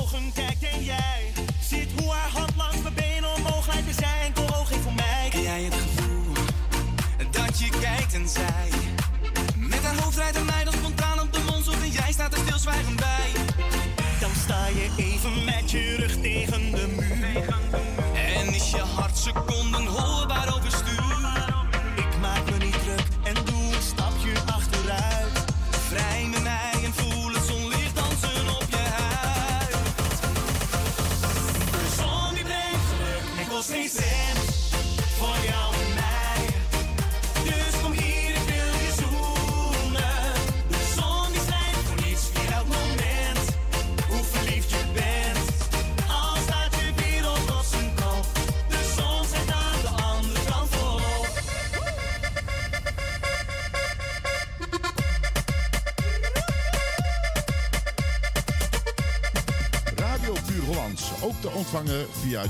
ogen kijkt en jij ziet hoe haar hand langs mijn benen omhoog lijkt te zijn. oog heeft voor mij. En jij het gevoel dat je kijkt en zij met haar hoofd rijdt en mij dan spontaan op de mond zoekt en jij staat er stilzwijgend bij. Dan sta je even met je rug tegen de muur en is je hart seconden hoorbaar op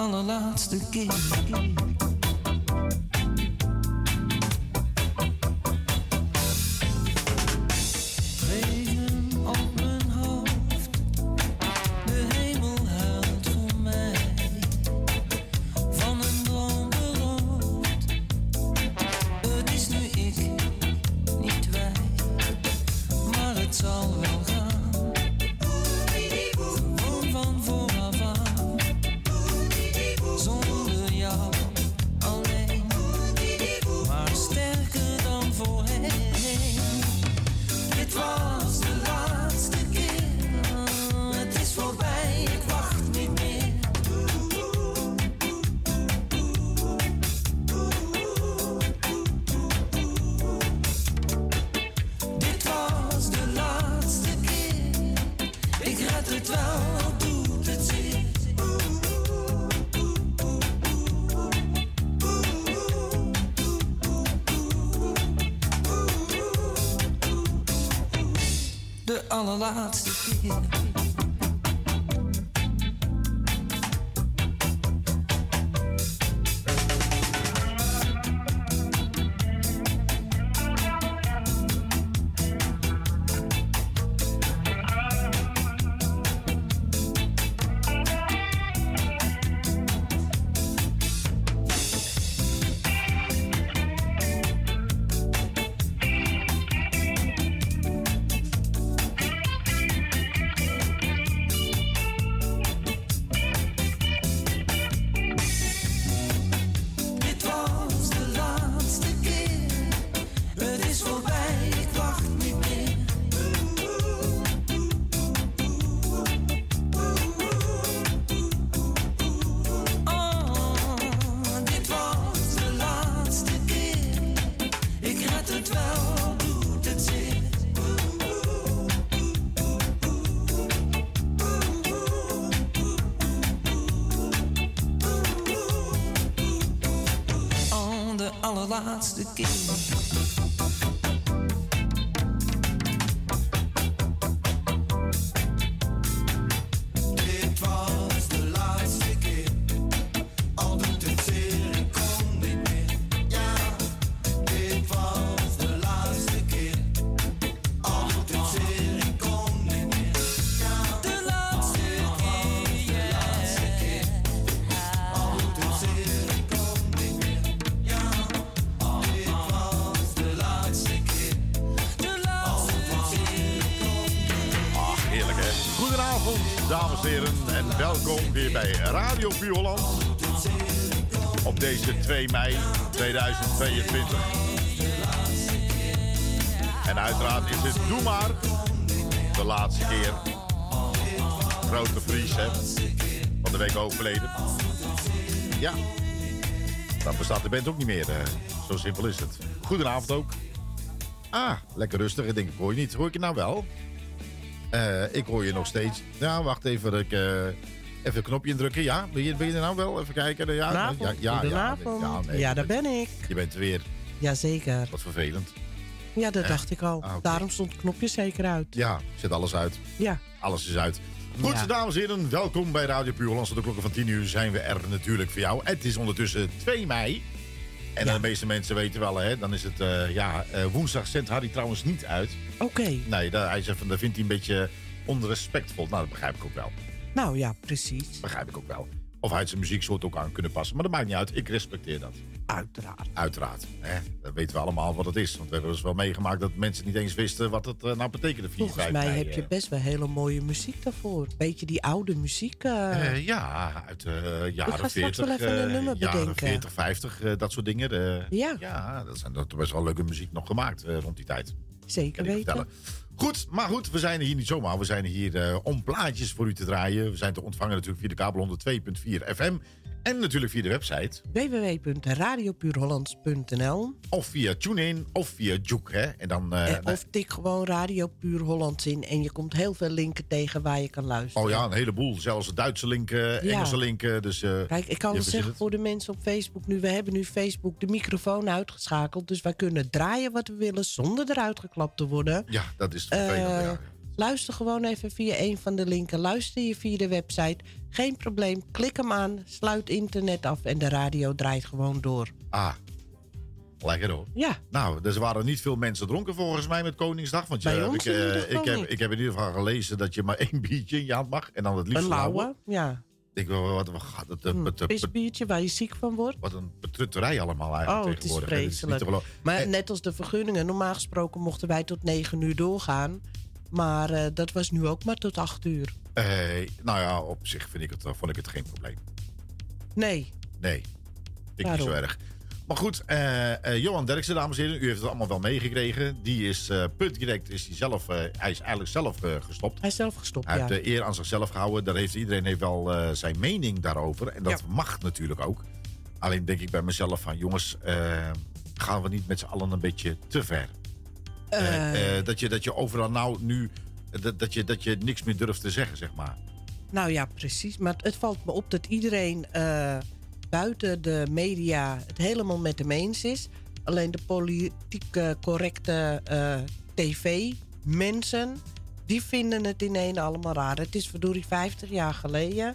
allerlaatste keer. laat. Allerlaatste keer. 2 mei 2022. En uiteraard is het Doe maar de laatste keer. Grote Vries. Van de week overleden. Ja. Dan bestaat de band ook niet meer. eh. Zo simpel is het. Goedenavond ook. Ah, lekker rustig. Ik denk, ik hoor je niet. Hoor ik je nou wel? Eh, ik hoor je nog steeds. Ja, wacht even. Ik, eh, even een knopje indrukken. Ja, ben je, er nou wel? Even kijken. Ja, Goedenavond. ja, ja. Ja, nee, ja, daar ben ik. Je bent weer Jazeker. wat vervelend. Ja, dat dacht ik al. Ah. Daarom stond het knopje zeker uit. Ja, zet alles uit. Ja. Alles is uit. Goed, Ja. dames en heren. Welkom bij Radio Puur Holland. Tot de klokken van 10 uur zijn we er natuurlijk voor jou. Het is ondertussen 2 mei. En Ja. de meeste mensen weten wel, hè. Dan is het, eh, ja, eh, woensdag zendt Harry trouwens niet uit. Oké. Nee, daar, hij zegt van, dat vindt hij een beetje onrespectvol. Nou, dat begrijp ik ook wel. Nou ja, precies. Begrijp ik ook wel. Of hij het zijn muzieksoort ook aan kunnen passen. Maar dat maakt niet uit. Ik respecteer dat. Uiteraard. Uiteraard. Hè? Dat weten we allemaal wat het is. Want we hebben dus wel meegemaakt dat mensen niet eens wisten wat het eh, nou betekende. 4, Volgens 5 mij heb je eh. best wel hele mooie muziek daarvoor. Beetje die oude muziek. eh. Ja, uit de jaren ga straks 40. wel even een nummer jaren bedenken. 40, 50, eh, dat soort dingen. Ja. Ja, dat zijn dat best wel leuke muziek nog gemaakt rond die tijd. zeker weten. Goed, maar goed, we zijn hier niet zomaar. We zijn hier eh, om plaatjes voor u te draaien. We zijn te ontvangen natuurlijk via de kabel 102.4 FM. En natuurlijk via de website. www.radiopuurhollands.nl Of via TuneIn of via Juke. Hè? En dan, eh, Eh, Of tik gewoon Radio Puur Hollands in. En je komt heel veel linken tegen waar je kan luisteren. Oh ja, een heleboel. Zelfs Duitse linken, Ja. Engelse linken. Dus, eh, Kijk, ik kan verzint zeggen het. voor de mensen op Facebook nu... we hebben nu Facebook de microfoon uitgeschakeld. Dus wij kunnen draaien wat we willen zonder eruit geklapt te worden. Ja, dat is vervelend. Eh, ja. Luister gewoon even via een van de linken. Luister je via de website. Geen probleem. Klik hem aan. Sluit internet af. En de radio draait gewoon door. Ah, lekker hoor. Ja, Nou, er waren niet veel mensen dronken volgens mij met Koningsdag. Want Bij je, ons ik, eh, ik, heb, niet. ik heb in ieder geval gelezen dat je maar één biertje in je hand mag. En dan het liefst een lauwe. Ja, Ik wat, wat gaat het? eh, pisbiertje waar je ziek van wordt. Wat een betrutterij allemaal eigenlijk Oh, het is niet vreselijk. Maar Eh, net als de vergunningen. Normaal gesproken mochten wij tot 9 uur doorgaan. Maar eh, dat was nu ook maar tot 8 uur. eh, nou ja, op zich vind ik het, eh, vond ik het geen probleem. Nee, Nee, ik niet zo erg. Maar goed, Johan Derksen, dames en heren, u heeft het allemaal wel meegekregen. Die is punt direct, is hij, zelf, hij is eigenlijk zelf gestopt. hij is zelf gestopt. Hij ja. heeft de eer aan zichzelf gehouden. Daar heeft, iedereen heeft wel zijn mening daarover. En dat mag natuurlijk ook. Alleen denk ik bij mezelf van... jongens, gaan we niet met z'n allen een beetje te ver? Eh, Eh, eh, dat, je, dat je overal nou nu... Dat, dat, je, dat je niks meer durft te zeggen, zeg maar. Nou ja, precies. Maar het valt me op dat iedereen buiten de media het helemaal met hem eens is. Alleen de politiek correcte tv-mensen, die vinden het ineen allemaal raar. Het is verdorie 50 jaar geleden.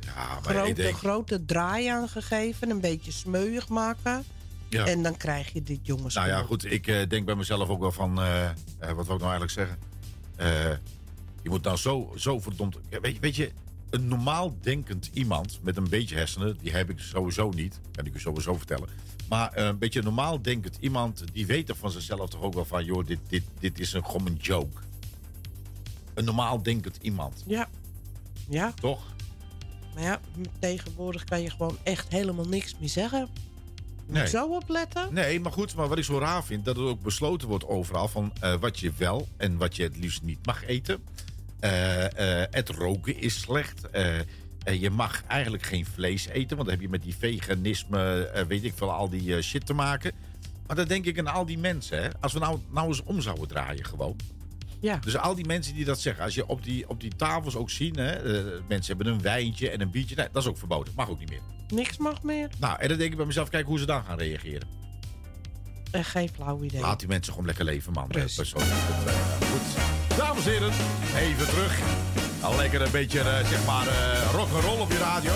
Ja, maar Grote, denk... grote draai aangegeven, een beetje smeuig maken. Ja. En dan krijg je dit jongens. Nou ja, goed, ik eh, denk bij mezelf ook wel van... eh, eh, wat wil ik nou eigenlijk zeggen? Je moet nou zo, zo verdomd... Weet, je- weet je, een normaal denkend iemand met een beetje hersenen... die heb ik sowieso niet, kan ik u sowieso vertellen. Maar een beetje normaal denkend iemand... die weet toch van zichzelf toch ook wel van... joh, dit, dit, dit is een, een joke. Een normaal denkend iemand, Ja. Ja, toch? maar ja, tegenwoordig kan je gewoon echt helemaal niks meer zeggen. Nee. zo opletten? Nee, maar goed, maar wat ik zo raar vind, dat er ook besloten wordt overal van eh, wat je wel en wat je het liefst niet mag eten. Eh, eh, het roken is slecht. Je mag eigenlijk geen vlees eten, want dan heb je met die veganisme, weet ik veel, al die shit te maken. Maar dan denk ik aan al die mensen, hè, als we nou, nou eens om zouden draaien gewoon. Ja. Dus al die mensen die dat zeggen, als je op die, op die tafels ook ziet, hè, mensen hebben een wijntje en een biertje, nee, dat is ook verboden, mag ook niet meer. Niks mag meer. Nou, en dan denk ik bij mezelf, kijk hoe ze dan gaan reageren. Eh, geen flauw idee. Laat die mensen gewoon lekker leven, man. Eh, persoonlijk. Eh, Goed. Dames en heren, even terug. Al lekker een beetje, zeg maar, eh rock'n'roll op je radio.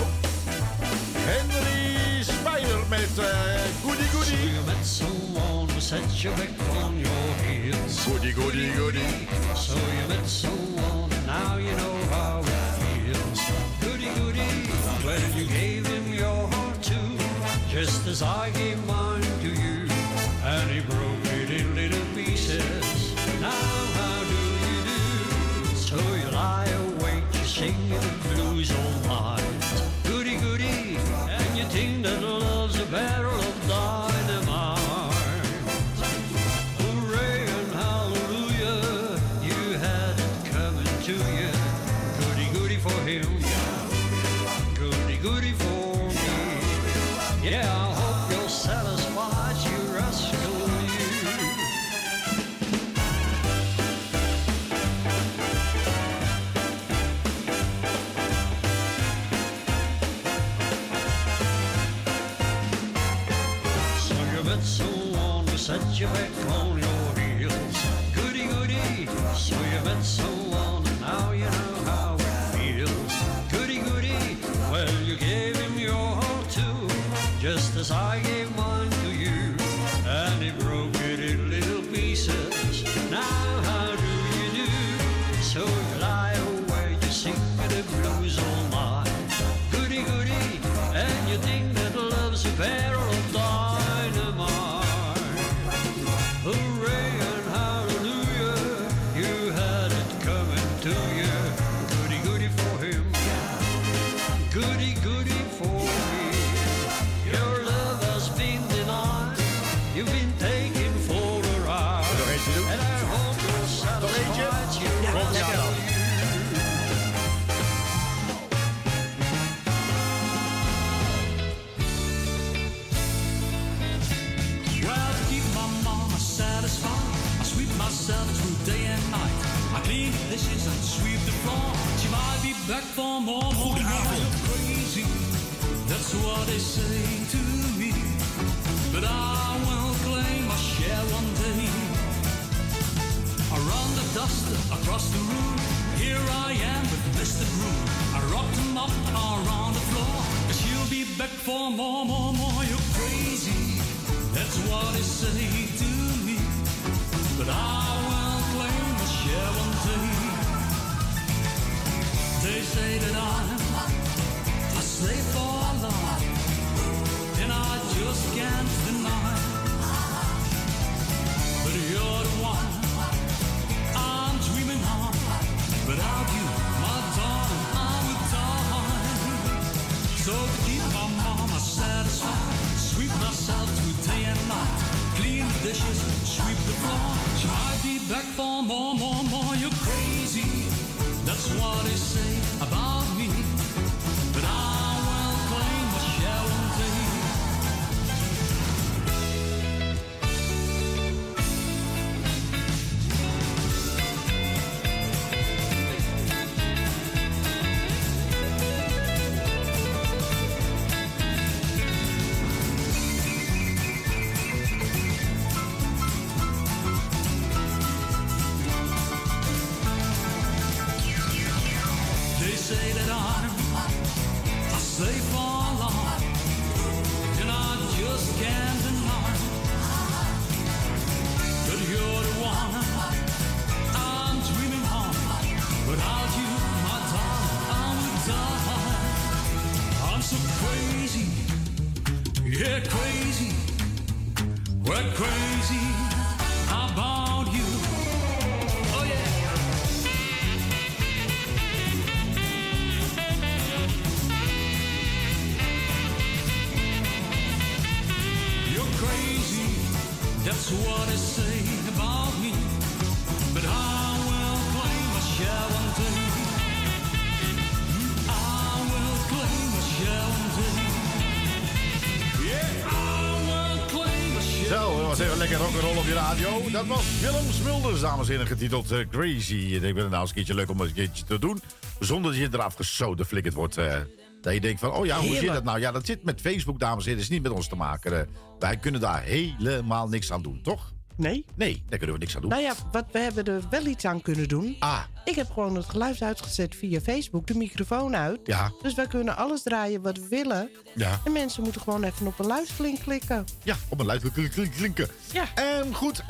Henry Spijder met Goody Goody. Goody Goody Goody. So you met someone, now you know how just as I gave mine to you, and he broke it in little pieces. Now how do you do? So you lie awake, you sing the blues all Goody goody. So you met someone and now you know how it feels. Goody goody. Well, you gave him your too, just as I they say to me. But I will claim my share one day. Around the dust across the room, here I am with Mr. Groom. I rocked him up around the floor, cause she'll be back for more, more, more. You're crazy, that's what they say to me. But I will claim my share one day. They say that I'm a slave for love, I just can't deny. But you're the one I'm dreaming of. Without you, my darling, I would die. So to keep my mama satisfied, sweep myself through day and night, clean the dishes, sweep the floor. She might be back for more, more, more. You're crazy, that's what they say about me. Dat was Willem Smulders, dames en heren, getiteld eh, Crazy. Ik denk, het nou eens een keertje leuk om een keertje te doen. Zonder dat je eraf gesoden flikkerd wordt. eh. Dat je denkt van, oh ja, hoe zit dat nou? Ja, dat zit met Facebook, dames en heren. Dat is niet met ons te maken. Eh, wij kunnen daar helemaal niks aan doen, toch? Nee? Nee, daar kunnen we niks aan doen. Nou ja, wat, we hebben er wel iets aan kunnen doen. Ah, Ik heb gewoon het geluid uitgezet via Facebook, de microfoon uit. ja, Dus wij kunnen alles draaien wat we willen. ja. En mensen moeten gewoon even op een luisterlink klikken. Ja, op een luid klink- klink- klinken. Ja. Ehm, goed,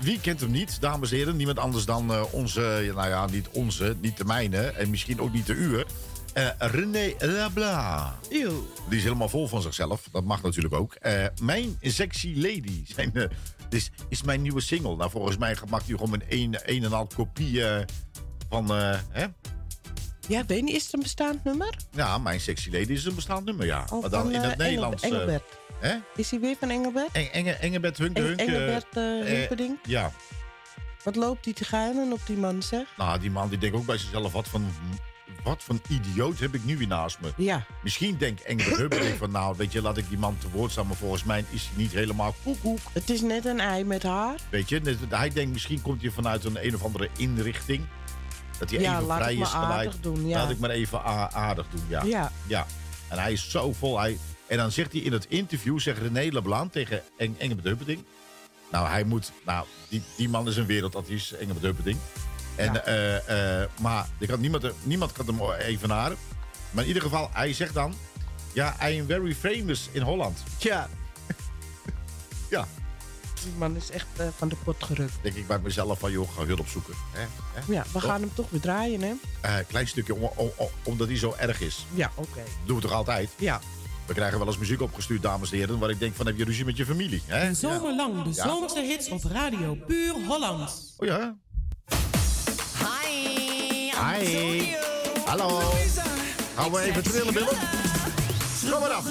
wie kent hem niet, dames en heren? Niemand anders dan eh, onze, nou ja, niet onze, niet de mijne en misschien ook niet de uwe. Eh, René Labla. Eeuw. Die is helemaal vol van zichzelf. Dat mag natuurlijk ook. Eh, mijn Sexy Lady. Zijn, dit is mijn nieuwe single. Nou, volgens mij maakt hij gewoon een een, een en half kopie eh, van... eh, hè? Ja, weet niet, is het een bestaand nummer? Ja, mijn Sexy Lady is een bestaand nummer, ja. Maar dan van, in het Nederlands. Eh, Engelbert. hè? Is hij weer van Engelbert? Eng, Enge, Engelbert Hunke Eng-. Engelbert Humperdinck? Ja, Wat loopt die te geilen op die man, zeg? nou, die man die denkt ook bij zichzelf... Wat van, wat van idioot heb ik nu weer naast me? Ja. Misschien denkt Engelbert Humperdinck van... Nou, weet je, laat ik die man te woord staan. Maar volgens mij is hij niet helemaal koekoek. Het is net een ei met haar. Weet je, net- hij denkt misschien komt hij vanuit een een of andere inrichting. Dat hij Ja, even laat vrij is gelijk. aardig doen, ja. Laat ik maar even aardig doen, ja. Ja. Ja. En hij is zo vol. Hij, en dan zegt hij in het interview, zegt René Leblanc tegen Eng, Engelbert. Nou, hij moet... Nou, die, die man is een wereldartiest, Engelbert Humperdinck. En, Ja. eh, eh, maar er kan niemand, niemand kan hem evenaren. Maar in ieder geval, hij zegt dan... Ja, I am very famous in Holland. Ja. Ja, Die man is echt eh, van de pot gerukt. denk ik bij mezelf van, joh, ga hulp opzoeken. Hè? Hè? Ja, we gaan hem toch weer draaien, hè? Eh, klein stukje, om, om- om- omdat hij zo erg is. Ja, oké. Doen we toch altijd? Ja. We krijgen wel eens muziek opgestuurd, dames en heren... waar ik denk van, heb je ruzie met je familie? Hè? Zomerlang de Ja. zomerse hits op radio Puur Holland. Oh ja? Hi, Hi. Hallo. Gaan we even trillen, Willem? Kom maar af.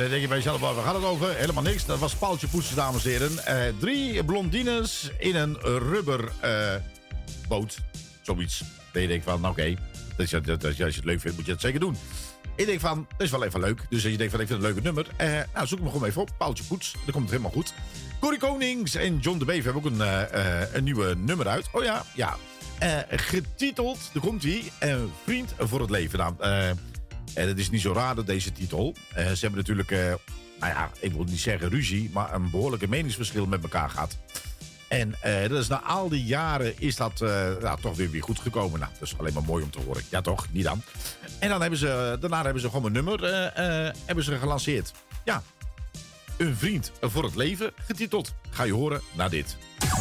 En dan denk je bij jezelf, waar gaat het over? Helemaal niks. Dat was Paaltje Poetsen, dames en heren. Eh, drie blondines in een rubber eh, boot. Zoiets. Dan denk je van, nou, oké, dat dat- dat- als je het leuk vindt, moet je het zeker doen. Ik denk van, dat is wel even leuk. Dus als je denkt van, ik vind het een leuke nummer. eh, nou, zoek hem gewoon even op. Paaltje Poets. Dan komt het helemaal goed. Corrie Konings en John de Beef hebben ook een, een nieuwe nummer uit. Oh ja, ja. Getiteld, daar komt hij. een vriend voor het leven. Nou, eh, en het is niet zo raar dat deze titel. Eh, ze hebben natuurlijk, eh, nou ja, ik wil niet zeggen ruzie, maar een behoorlijke meningsverschil met elkaar gehad. En eh, dat is na al die jaren is dat nou, toch weer, weer goed gekomen. Nou, dat is alleen maar mooi om te horen. Ja toch, niet dan. En dan hebben ze, daarna hebben ze gewoon een nummer hebben ze gelanceerd. Ja, een vriend voor het leven, getiteld. Ga je horen na dit.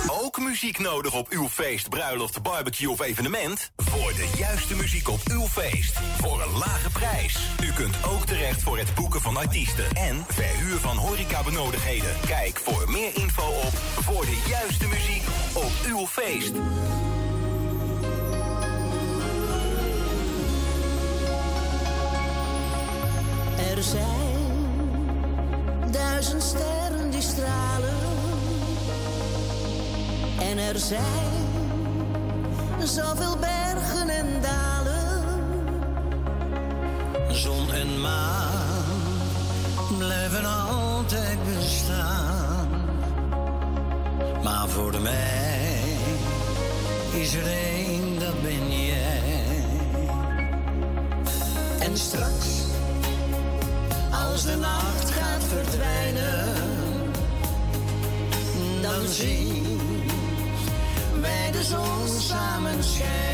Ook muziek nodig op uw feest, bruiloft, barbecue of evenement? Voor de juiste muziek op uw feest. Voor een lage prijs. U kunt ook terecht voor het boeken van artiesten. En verhuur van horecabenodigdheden. Kijk voor meer info op voor de juiste muziek op uw feest. Er zijn duizend sterren die stralen. En er zijn zoveel bergen en dalen. Zon en maan blijven altijd bestaan. Maar voor mij is er één, dat ben jij. En straks, als de nacht gaat verdwijnen, dan zien wij de zon samen schijnen.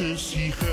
Als zwarte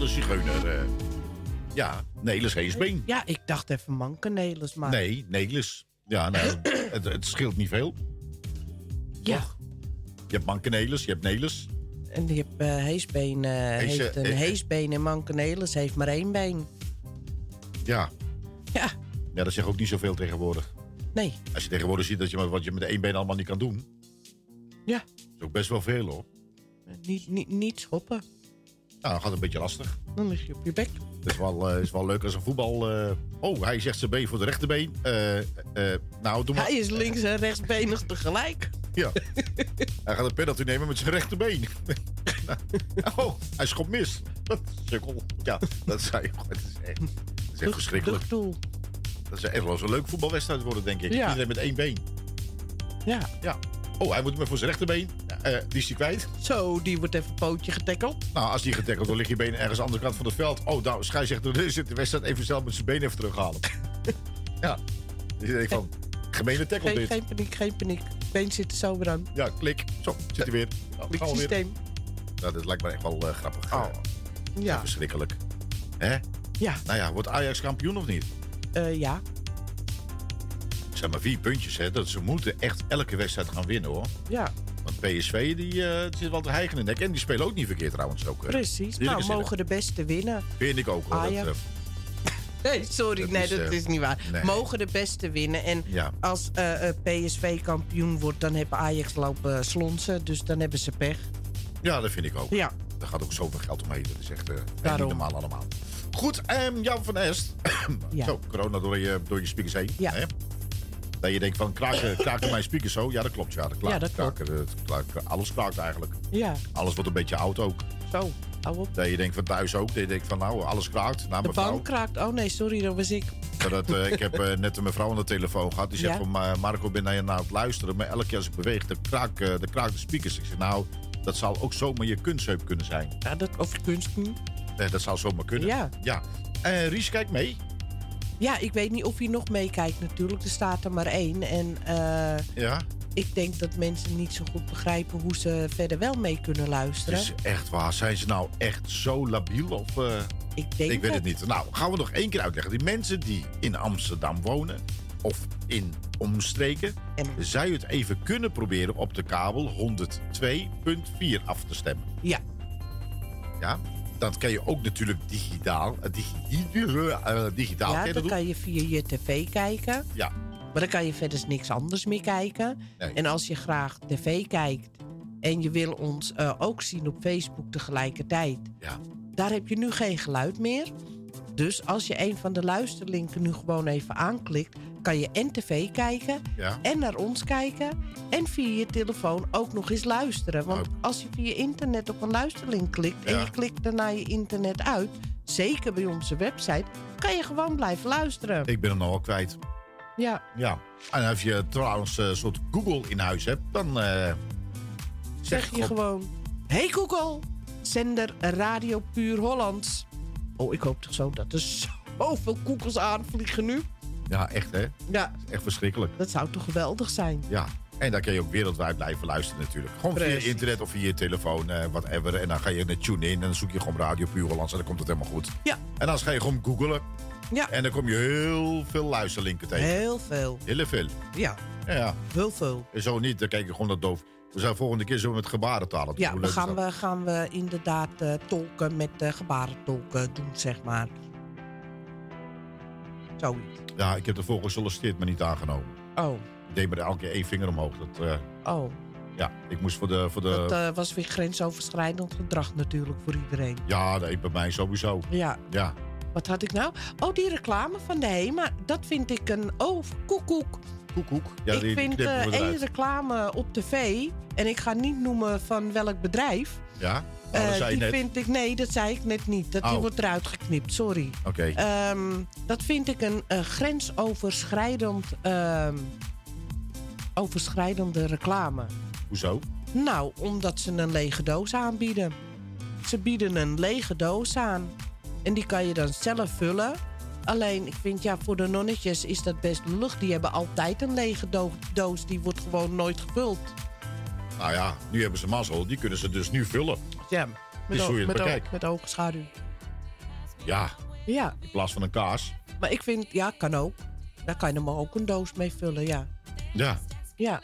een zigeuner. eh. ja, Nelis Heesbeen. Ja, ik dacht even mankenelis, maar... Nee, Nelis. Ja, nou, het, het scheelt niet veel. Ja. Je hebt mankenelis, je hebt Nelis. En je hebt eh, heesbeen, eh, Hees- heeft een eh, heesbeen en mankenelis heeft maar één been. Ja. Ja. Ja, dat zegt ook niet zoveel tegenwoordig. Nee. Als je tegenwoordig ziet dat je maar wat je met één been allemaal niet kan doen. Ja. is ook best wel veel hoor. Niet, niet, niet schoppen. Nou, dan gaat een beetje lastig. Dan lig je op je bek. Het is wel, eh, is wel leuk als een voetbal... eh, Oh, hij zegt zijn been voor de rechterbeen. Eh, nou, doe maar... Hij is links en rechtsbenig tegelijk. Ja. hij gaat een penalty nemen met zijn rechterbeen. oh, hij schopt mis. Dat is sukkel. Ja, dat zei je. Het is echt, het is echt verschrikkelijk. Doel. Dat is echt wel eens een leuk voetbalwedstrijd worden, denk ik. Ja. Iedereen met één been. Ja. Ja. Oh, hij moet hem voor zijn rechterbeen. Eh, die is hij kwijt. Zo, die wordt even pootje getackeld. Nou, als die getackeld wordt, ligt je been ergens aan de andere kant van het veld. Oh, nou, scheidsrechter zit de wedstrijd even zelf met zijn been even terughalen. ja. Dus je denkt van, gemene tackle Geen, dit. geen paniek, geen paniek. Been zit er zo weer aan. Ja, klik. Zo, zit hij weer. Nou, weer. Kliksysteem. Nou, dat lijkt me echt wel eh, grappig. Oh. Ja. Verschrikkelijk. Hè? Ja. Nou ja, wordt Ajax kampioen of niet? Eh, ja. Zeg maar vier puntjes, hè. Dat ze moeten echt elke wedstrijd gaan winnen, hoor. Ja, Want PSV, die eh, zit wel te hijgen in de nek. En die spelen ook niet verkeerd trouwens. Ook, precies. Nou, mogen de beste winnen. Vind ik ook, hoor. Dat, Ajax. eh, Nee, sorry, Dat nee, is, dat eh, is niet waar. nee. Mogen de beste winnen. En Ja. als PSV kampioen wordt, dan hebben Ajax lopen slonsen. Dus dan hebben ze pech. ja, dat vind ik ook. Ja. Er gaat ook zoveel geld omheen. Dat is echt echt niet normaal allemaal. Goed, ehm, Jan van Est. Ja. Zo, corona door je, door je speakers heen. Ja. Hè? Dat je denkt van, kraken, kraken mijn speakers zo? Ja, dat klopt. Ja, dat, klaakt, Ja, dat klopt. kraken, het kraken- alles kraakt eigenlijk. Ja, Alles wordt een beetje oud ook. zo. Hou op. Dat je denkt van thuis ook. Dat je denkt van, nou, alles kraakt. Nou, De bank kraakt. Oh nee, sorry, dat was ik. Dat, eh, ik heb eh, net een mevrouw aan de telefoon gehad. Die zegt Ja? van, "Maar Marco, ben naar je naar het luisteren. Maar elke keer als ik beweeg, dan kraak, eh, dan kraakt de speakers. Ik zeg, nou, dat zal ook zomaar je kunstheup kunnen zijn. Ja, dat, of kunst niet. Eh, dat zou zomaar kunnen. Ja. ja. Eh, Ries, kijk mee. Ja, ik weet niet of hij nog meekijkt natuurlijk. Er staat er maar één. En eh, Ja. ik denk dat mensen niet zo goed begrijpen hoe ze verder wel mee kunnen luisteren. Is echt waar. Zijn ze nou echt zo labiel? Of, eh, ik denk ik weet het niet. Nou, gaan we nog één keer uitleggen. Die mensen die in Amsterdam wonen of in omstreken, zou je het even kunnen proberen op de kabel 102.4 af te stemmen. Ja. Ja. Dan kan je ook natuurlijk digitaal, eh, digi- eh, digitaal Ja, kan dat dan kan je via je tv kijken. Ja. Maar dan kan je verder niks anders meer kijken. Nee. En als je graag tv kijkt en je wil ons eh, ook zien op Facebook tegelijkertijd, Ja. daar heb je nu geen geluid meer. Dus als je een van de luisterlinken nu gewoon even aanklikt, kan je en tv kijken Ja. en naar ons kijken en via je telefoon ook nog eens luisteren. Want Oh. als je via internet op een luisterlink klikt en Ja. je klikt daarna je internet uit, zeker bij onze website, kan je gewoon blijven luisteren. Ik ben hem nog wel kwijt. Ja, Ja. En als je trouwens een soort Google in huis hebt, dan eh, zeg je op- gewoon: Hey Google, zender Radio Puur Hollands. Oh, ik hoop toch zo dat er zoveel koekels aanvliegen nu. Ja, echt hè. Ja, Echt verschrikkelijk. dat zou toch geweldig zijn. Ja. En dan kan je ook wereldwijd blijven luisteren natuurlijk. Gewoon via internet of via je telefoon, eh whatever. En dan ga je naar tune in en dan zoek je gewoon Radio Puur Hollands en dan komt het helemaal goed. Ja. En dan ga je gewoon googlen Ja, en dan kom je heel veel luisterlinken tegen. heel veel. Heel veel. Ja, Ja, ja. heel veel. En zo niet, dan kijk je gewoon naar doof. We zijn volgende keer zo met gebarentaal. doen. Ja, we gaan, dat? we, gaan we inderdaad eh, tolken met uh, gebarentolken doen, zeg maar. Zoiets. Ja, ik heb ervoor gesolliciteerd, maar niet aangenomen. Oh, Ik deed me er elke keer één vinger omhoog. Dat, eh, oh. ja, ik moest voor de... Voor de Dat eh, was weer grensoverschrijdend gedrag natuurlijk voor iedereen. Ja, nee, bij mij sowieso. Ja, Ja, wat had ik nou? Oh, die reclame van de HEMA. Dat vind ik een... Oh, koekoek. koek, koek. Ja, ik die, die vind knippen eh één reclame op tv... en ik ga niet noemen van welk bedrijf... Ja? Dat zei je die net. vind ik... Nee, dat zei ik net niet. Dat die Oh. wordt eruit geknipt, sorry. Oké. Ehm, dat vind ik een eh, grensoverschrijdend... ehm, overschrijdende reclame. Hoezo? Nou, omdat ze een lege doos aanbieden. Ze bieden een lege doos aan. En die kan je dan zelf vullen. Alleen, ik vind ja, voor de nonnetjes is dat best lullig. Die hebben altijd een lege do- doos. Die wordt gewoon nooit gevuld. Nou ja, nu hebben ze mazzel. Die kunnen ze dus nu vullen. Ja, is met, hoe je het met, met oogschaduw. Ja, Ja, in plaats van een kaas. maar ik vind, ja, kan ook. Daar kan je maar ook een doos mee vullen, ja. Ja. Ja.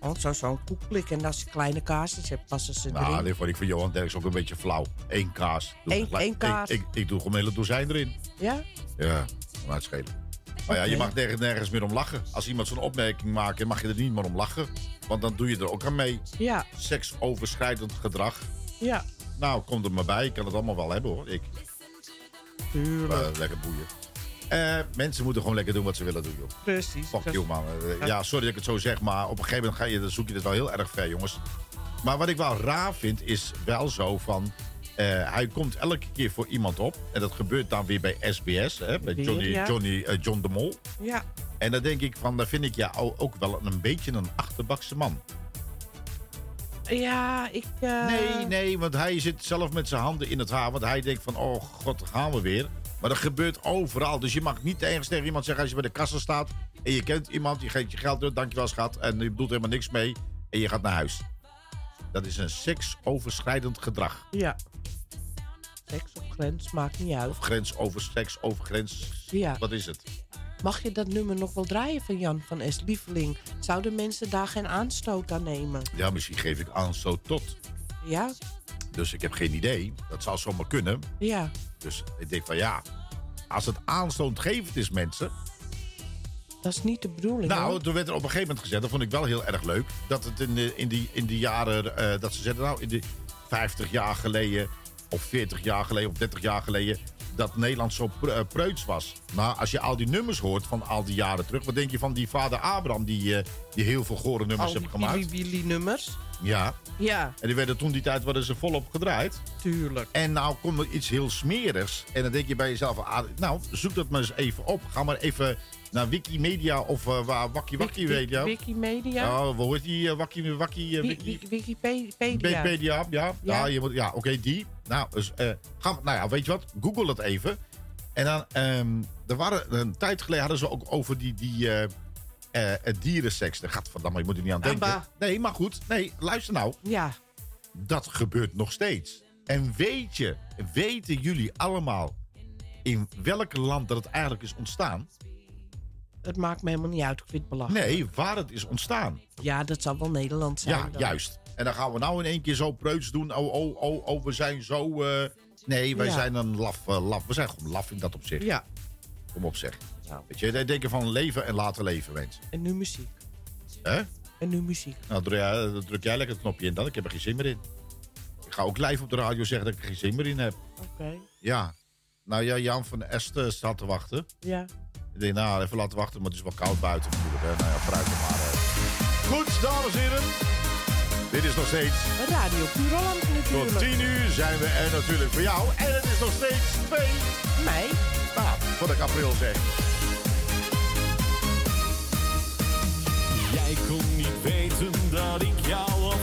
Want zo- zo'n koekblik. En als je kleine kaasjes hebt, passen ze Nou, erin. dit vond ik van Johan Derks ook een beetje flauw. Eén kaas. Eén- één kaas. Ik, ik, ik doe gewoon een hele dozijn erin. Ja? Ja, maar het schelen. Maar ja, je mag nergens, nergens meer om lachen. Als iemand zo'n opmerking maakt, mag je er niet meer om lachen. Want dan doe je er ook aan mee. Ja, Seksoverschrijdend gedrag. Ja. Nou, kom er maar bij. Ik kan het allemaal wel hebben hoor. Ik. Tuurlijk. Eh, lekker boeien. Eh, mensen moeten gewoon lekker doen wat ze willen doen, joh. Precies. Fuck you, man. Eh, ja, sorry dat ik het zo zeg, maar op een gegeven moment ga je, dan zoek je dit wel heel erg ver, jongens. Maar wat ik wel raar vind, is wel zo van... hij komt elke keer voor iemand op. En dat gebeurt dan weer bij SBS, hè, bij Johnny, ja. Johnny, eh, John de Mol. Ja. En dan denk ik van, daar vind ik ja o- ook wel een beetje een achterbakse man. Ja, ik... eh, Nee, nee, want hij zit zelf met zijn handen in het haar. Want hij denkt van, oh god, gaan we weer. Maar dat gebeurt overal. Dus je mag niet ergens tegen iemand zeggen als je bij de kassa staat... en je kent iemand, je geeft je geld door, dankjewel schat... en je bedoelt helemaal niks mee en je gaat naar huis. Dat is een seksoverschrijdend gedrag. Ja. Seks op grens, maakt niet uit. Of grens over seks, over grens. Ja. Wat is het? Mag je dat nummer nog wel draaien van Jan van S. Lieveling? Zouden mensen daar geen aanstoot aan nemen? Ja, misschien geef ik aan zo tot. Ja? Dus ik heb geen idee. Dat zou zomaar kunnen. Ja. Dus ik denk van ja, als het aanstootgevend is, mensen... Dat is niet de bedoeling. Nou, hoor. toen werd er op een gegeven moment gezet, dat vond ik wel heel erg leuk. Dat het in de, in die, in die jaren, eh, dat ze zeiden, nou, in de 50 jaar geleden, of 40 jaar geleden, of 30 jaar geleden, dat Nederland zo eh, preuts was. Maar als je al die nummers hoort van al die jaren terug, wat denk je van die vader Abraham, die, eh, die heel veel gore nummers heeft die gemaakt? Willy nummers. Ja. Ja, En die werden toen die tijd worden ze volop gedraaid. tuurlijk. En nou komt er iets heel smerigs. En dan denk je bij jezelf, ah, nou, zoek dat maar eens even op. Ga maar even naar Wikimedia of uh, waar Wakkie Wakkie weet je. Wikimedia. Oh, hoe heet die uh, Wakkie Wakkie? uh, Wi- Wiki... Wi- Wikipedia. Wikipedia, ja. Ja, Ja. je moet, ja oké, die. Nou, dus, eh, ga, nou ja, weet je wat? Google het even. En dan, ehm, er waren, een tijd geleden hadden ze ook over die, die eh, eh, eh, dierenseks. Daar gaat verdamme, je moet er niet aan denken. Abba. Nee, maar goed. Nee, luister nou. Ja. Dat gebeurt nog steeds. En weet je, weten jullie allemaal in welk land dat het eigenlijk is ontstaan? Het maakt me helemaal niet uit. Ik vind het belachelijk. Nee, waar het is ontstaan. Ja, dat zal wel Nederland zijn. Ja, dan. juist. En dan gaan we nou in één keer zo preuts doen. Oh, oh, oh, oh we zijn zo... eh, Nee, wij Ja. zijn een laf, eh, laf. We zijn gewoon laf in dat opzicht. Ja. Kom op zeg. Nou. Weet je, denken van leven en laten leven, mensen. En nu muziek. Hè? En nu muziek. Nou, druk jij, dan druk jij lekker het knopje in dan. Ik heb er geen zin meer in. Ik ga ook live op de radio zeggen dat ik er geen zin meer in heb. Oké. Ja. Nou ja, Jan van Est staat te wachten. Ja. Ik denk, nou, even laten wachten, maar het is wel koud buiten natuurlijk. Hè. Nou ja, vooruit dan maar. hè. Goed, dames en heren. Dit is nog steeds. Radio Puur Holland natuurlijk. Tot 10 uur zijn we er natuurlijk voor jou. En het is nog steeds 2 mei. Nou, wat ik april zeg. Jij kon niet weten dat ik jou al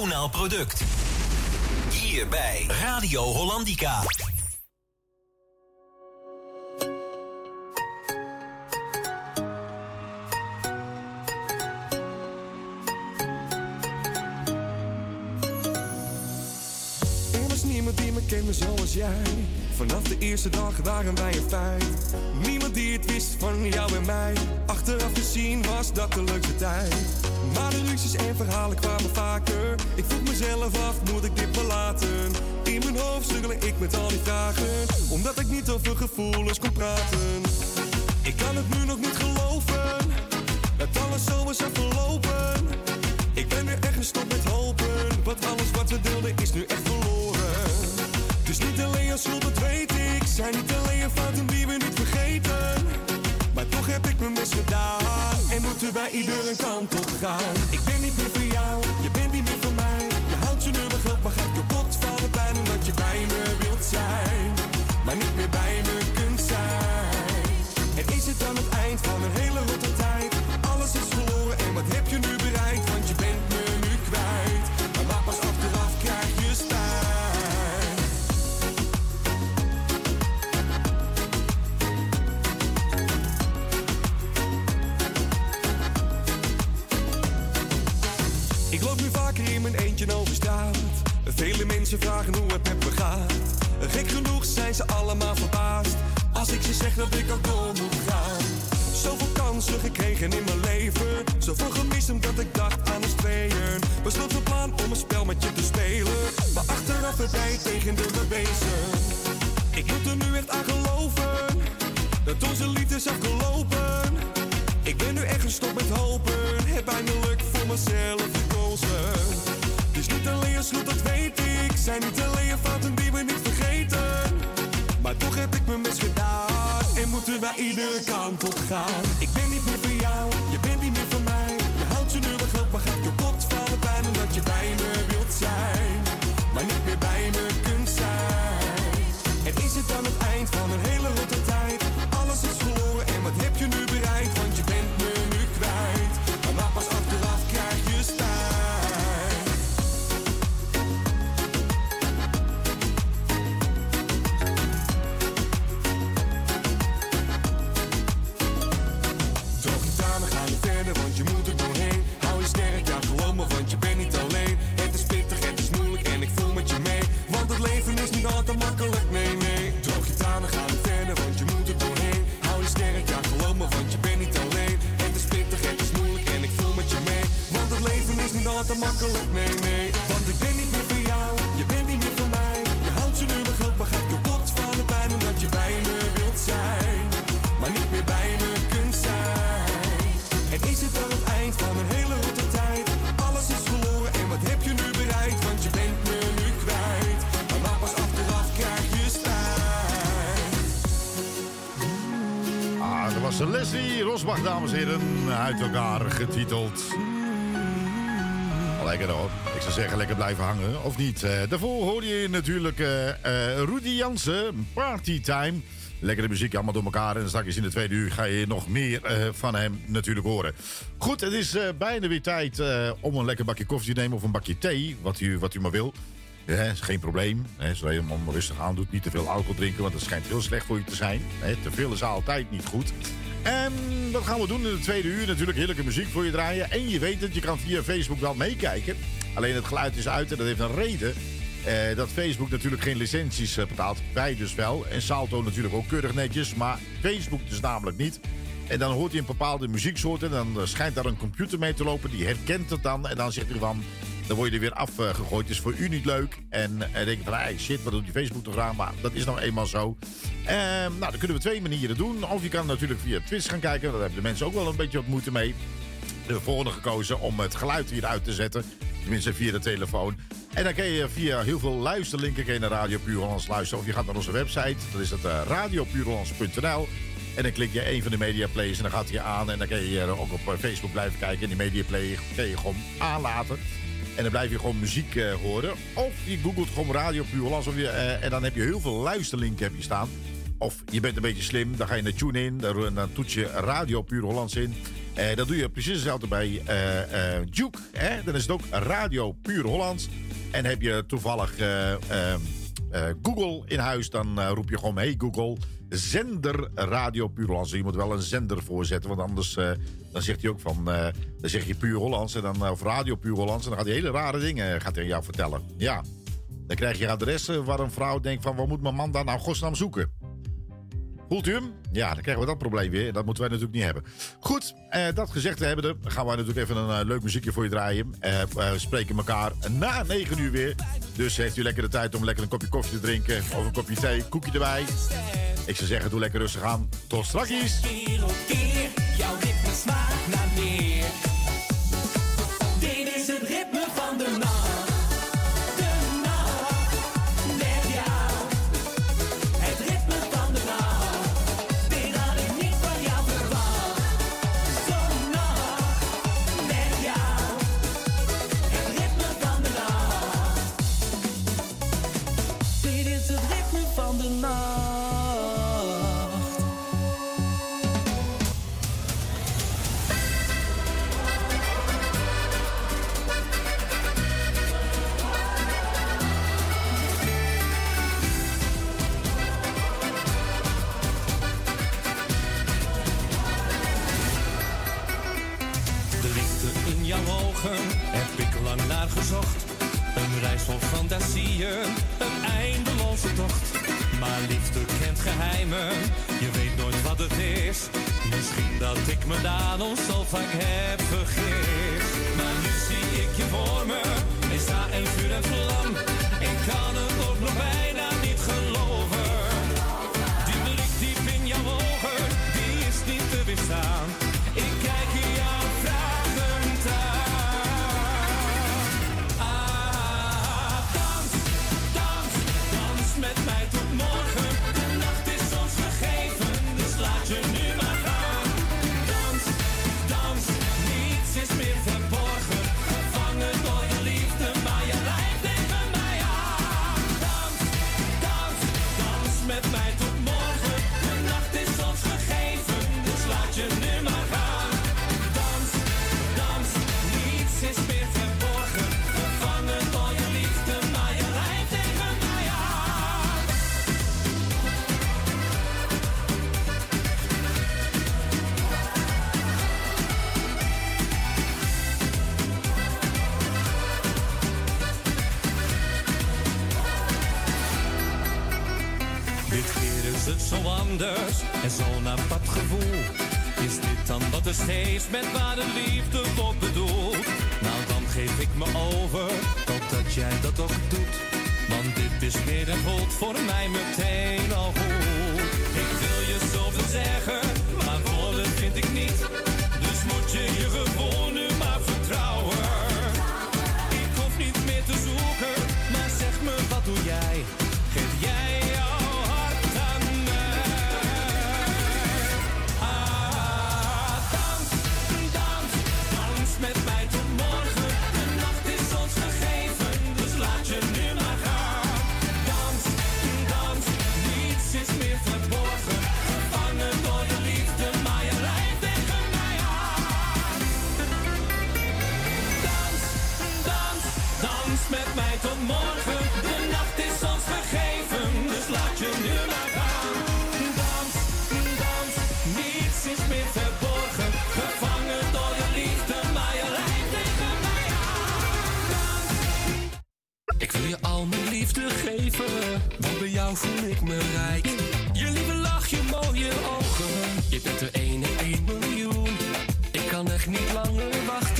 nationaal product. Hier bij Radio Hollandica. Ik Zijn niet alleen je fouten die we niet vergeten. Maar toch heb ik mijn best gedaan. En moeten wij iedere kant op gaan. Ik ben niet meer voor jou, je bent niet meer voor mij. Je houdt je nu wel geld, maar gaat kapot van de pijn. Omdat je bij me wilt zijn. Maar niet meer bij me kunt zijn. En is het dan het eind van een hele rotte Zeggen, lekker blijven hangen, of niet? Eh, daarvoor hoorde je natuurlijk eh, Rudy Jansen, Partytime. Lekkere muziek allemaal door elkaar. En straks in de tweede uur ga je nog meer van hem natuurlijk horen. Goed, het is bijna weer tijd om een lekker bakje koffie te nemen of een bakje thee. Wat u, wat u maar wil. Is geen probleem. Hè, zodra je hem rustig aan doet. Niet te veel alcohol drinken, want dat schijnt heel slecht voor je te zijn. Hè, te veel is altijd niet goed. En wat gaan we doen in de tweede uur? Natuurlijk heerlijke muziek voor je draaien. En je weet het, je kan via Facebook wel meekijken. Alleen het geluid is uit en dat heeft een reden. Eh, dat Facebook natuurlijk geen licenties eh, betaalt. Wij dus wel. En Salto natuurlijk ook keurig netjes. Maar Facebook dus namelijk niet. En dan hoort hij een bepaalde muzieksoort. En dan eh, schijnt daar een computer mee te lopen. Die herkent het dan. En dan zegt hij van... Dan word je er weer afgegooid. Het is voor u niet leuk. En dan denk je van, hey, shit, wat doet die Facebook toch aan? Maar dat is nou eenmaal zo. Ehm, nou, dan kunnen we twee manieren doen. Of je kan natuurlijk via Twitch gaan kijken. Daar hebben de mensen ook wel een beetje wat moeite mee. Hebben volgende gekozen om het geluid hier uit te zetten. Tenminste, via de telefoon. En dan kun je via heel veel luisterlinken je naar Radio Puur luisteren. Of je gaat naar onze website. Dat is het uh. En dan klik je een van de mediaplays en dan gaat hij aan. En dan kun je ook op eh, Facebook blijven kijken. En die mediaplay kun je gewoon aanlaten. En dan blijf je gewoon muziek uh, horen. Of je googelt gewoon Radio Puur. Of je, en dan heb je heel veel luisterlinken heb je staan. Of je bent een beetje slim, dan ga je naar Tune in, dan, dan toets je Radio Puur Hollands in. Eh, dat doe je precies hetzelfde bij eh, eh Duke. Hè? Dan is het ook Radio Puur Hollands. En heb je toevallig eh, eh, Google in huis, dan roep je gewoon: Hey Google, zender Radio Puur Hollands. Je moet wel een zender voorzetten, want anders dan zegt hij ook van: Dan zeg je Puur Hollands en dan, of Radio Puur Hollands. En dan gaat hij hele rare dingen gaat hij aan jou vertellen. Ja. Dan krijg je adressen waar een vrouw denkt: van, Wat moet mijn man daar nou godsnaam zoeken? Voelt u hem? Ja, dan krijgen we dat probleem weer. Dat moeten wij natuurlijk niet hebben. Goed, eh, dat gezegd hebbende, gaan wij natuurlijk even een eh, leuk muziekje voor je draaien. Eh, eh we spreken elkaar na 9 uur weer. Dus heeft u lekker de tijd om lekker een kopje koffie te drinken of een kopje thee, koekje erbij. Ik zou zeggen, doe lekker rustig aan. Tot straks. Jouw ritme smaakt naar meer. niet langer wachten.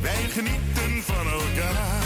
Wij genieten van elkaar.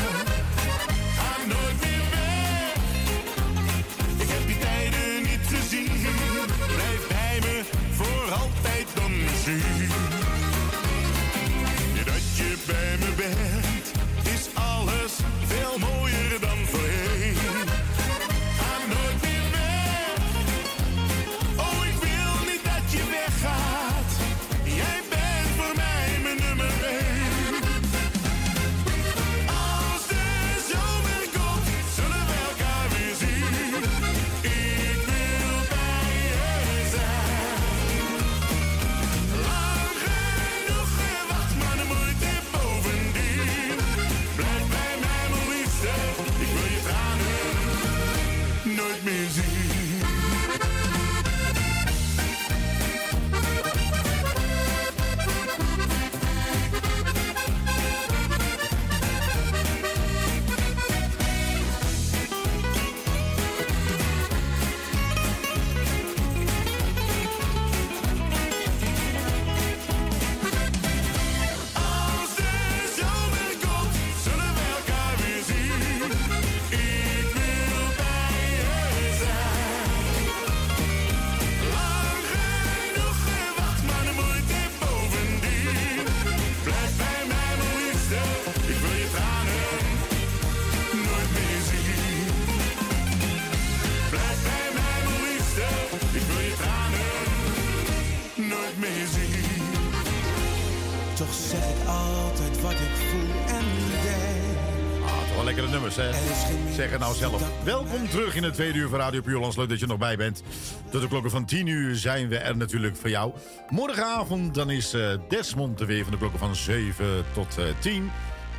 Welkom terug in het tweede uur van Radio Puurlands. Leuk dat je nog bij bent. Tot de klokken van 10 uur zijn we er natuurlijk voor jou. Morgenavond dan is eh, Desmond er weer van de klokken van 7 tot eh 10.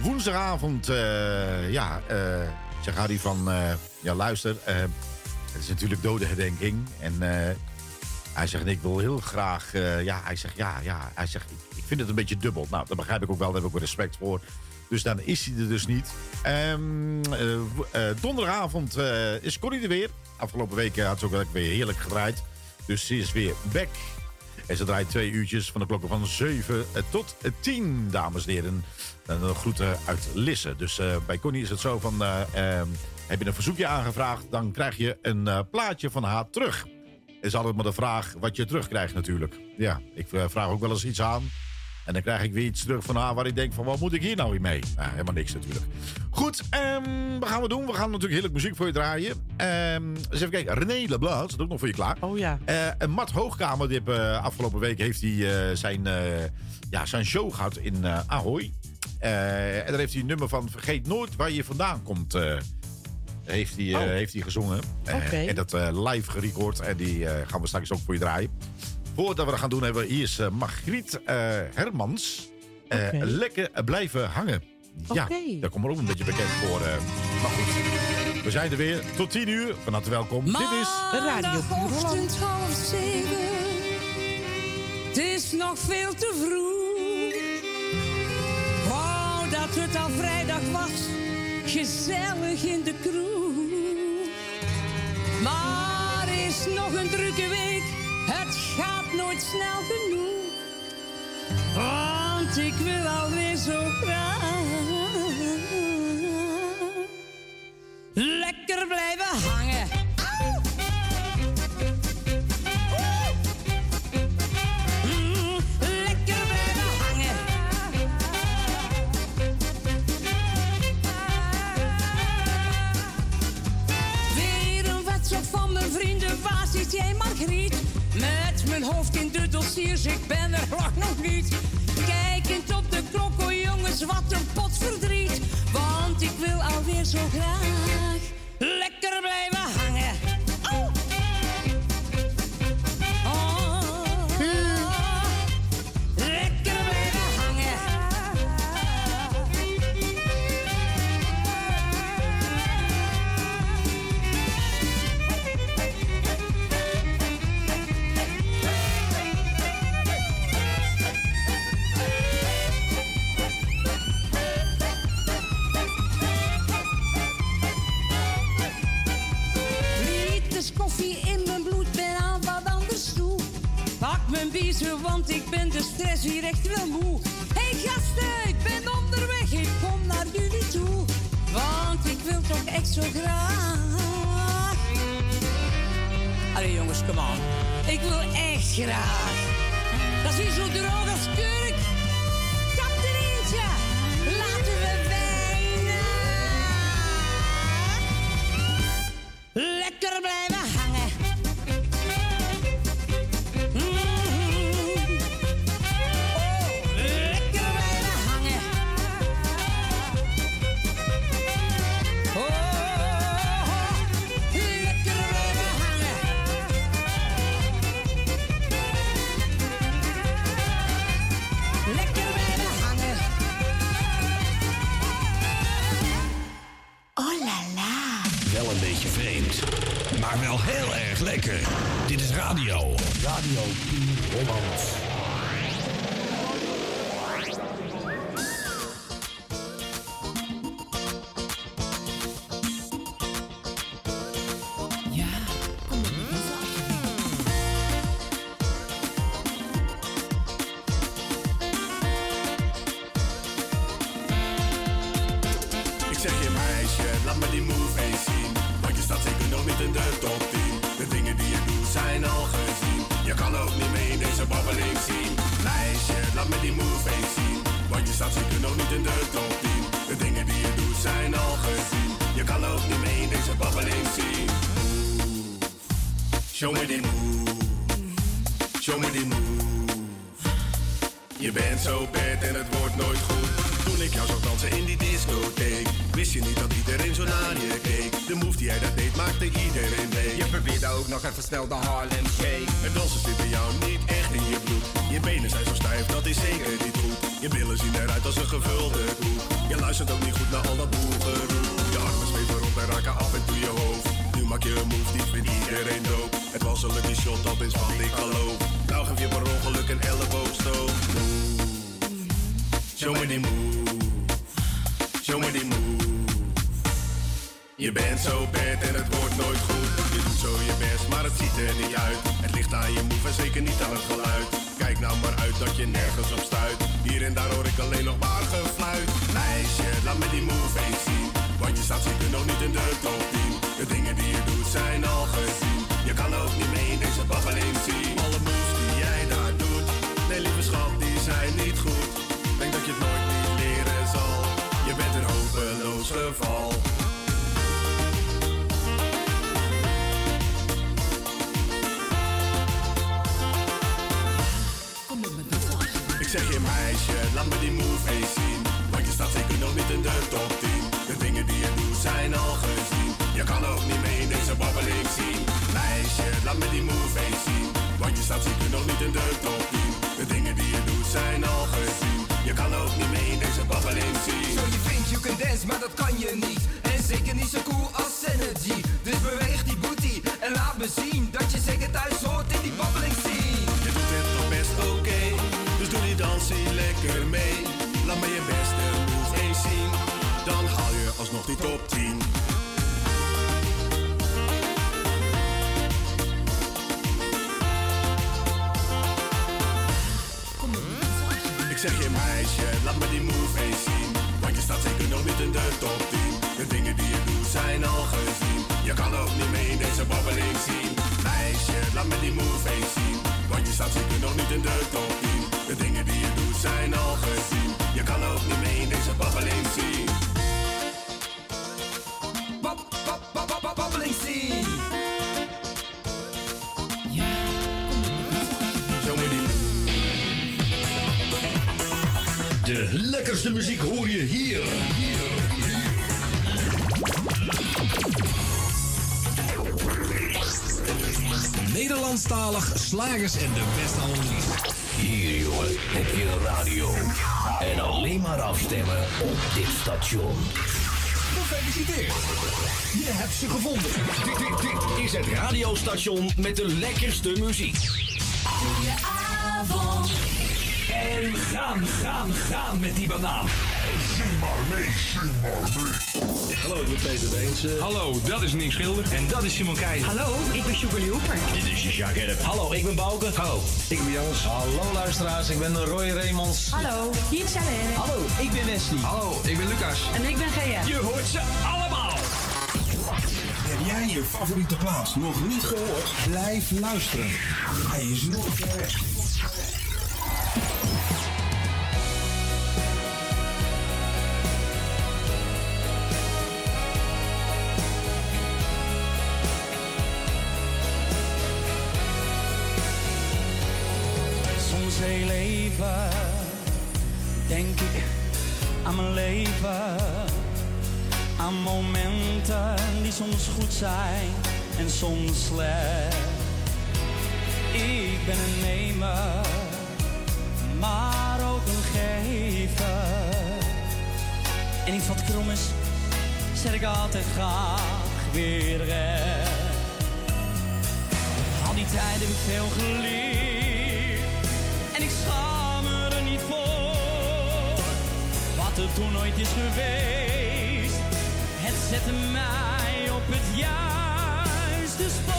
Woensdagavond, eh, ja, eh zeg Harry van... eh, ja, luister, eh, het is natuurlijk dodenherdenking. En eh, hij zegt, ik wil heel graag... eh, ja, hij zegt, ja, ja. Hij zegt, ik, ik vind het een beetje dubbel. Nou, dat begrijp ik ook wel. Daar heb ik ook respect voor. Dus dan is hij er dus niet. Ehm, eh, eh, donderdagavond eh, is Connie er weer. Afgelopen week had ze ook weer heerlijk gedraaid. Dus ze is weer back. En ze draait twee uurtjes van de klokken van 7 tot 10, dames en heren. En een groeten uit Lisse. Dus bij Connie is het zo van... eh, ehm, heb je een verzoekje aangevraagd, dan krijg je een plaatje van haar terug. Is altijd maar de vraag wat je terugkrijgt natuurlijk. Ja, ik vraag ook wel eens iets aan. En dan krijg ik weer iets terug van haar waar ik denk van... wat moet ik hier nou weer mee? Nou, helemaal niks natuurlijk. Goed, ehm, wat gaan we doen? We gaan natuurlijk heerlijk muziek voor je draaien. Ehm, eens even kijken. René Leblanc staat ook nog voor je klaar. Oh ja. Eh, en Matt Hoogkamer, die heb, eh, afgelopen week heeft hij eh, zijn, ja, zijn show gehad in Ahoy. En daar heeft hij een nummer van Vergeet Nooit Waar Je Vandaan Komt... heeft hij, Oh. heeft hij gezongen. En dat live gerecord. En die gaan we straks ook voor je draaien. Voordat we dat gaan doen, hebben we hier uh, Margriet eh, Hermans. Eh, Oké. Lekker blijven hangen. Ja, Oké. daar komt er ook een beetje bekend voor. eh. maar goed, we zijn er weer. Tot 10 uur. Van harte welkom. Dit is... Radio Holland. Half zeven. Het is nog veel te vroeg. Wou dat het al vrijdag was. Gezellig in de kroeg. Maar is nog een drukke week. Het gaat nooit snel genoeg. Want ik wil alweer zo graag. Lekker blijven hangen. Lekker blijven hangen. Weer een wedstrijd van mijn vrienden, waar zit jij Margriet? Hoofd in de dossiers, ik ben er nog niet. Kijkend op de klok, oh jongens, wat een pot verdriet. Want ik wil alweer zo graag lekker blijven want ik ben de stress hier echt wel moe. Hey gasten, ik ben onderweg, ik kom naar jullie toe. Want ik wil toch echt zo graag. Allee jongens, kom aan. Ik wil echt graag. Dat is hier zo droog als kurk. eentje, laten we wijnen. Lekker blijven. snel de lekkerste muziek hoor je hier. hier. Nederlandstalig slagers en de beste harmonies. Hier jongen, heb je radio. En alleen maar afstemmen op dit station. Gefeliciteerd. Je hebt ze gevonden. Dit, dit, dit is het radiostation met de lekkerste muziek. Goedenavond. En gaan, gaan, gaan met die banaan. Zing maar mee, maar mee. Hallo, ik ben Peter Beense. Hallo, dat is Nick Schilder. En dat is Simon Keij. Hallo, ik ben Sugar Hoeper. Dit is Jacques Erp. Hallo, ik ben Bouke. Hallo, ik ben Jans. Hallo luisteraars, ik ben Roy Remons. Hallo, hier is Hallo, ik ben Wesley. Hallo, ik ben Lucas. En ik ben Gea. Je hoort ze allemaal. Heb jij je favoriete plaats nog niet gehoord? Blijf luisteren. Hij is nog ver soms goed zijn en soms slecht. Ik ben een nemer, maar ook een gever. En iets wat krom is, zet ik altijd graag weer recht. Al die tijd heb ik veel geleerd. En ik schaam me er niet voor. Wat er toen nooit is geweest. Het zette mij het juiste spoor.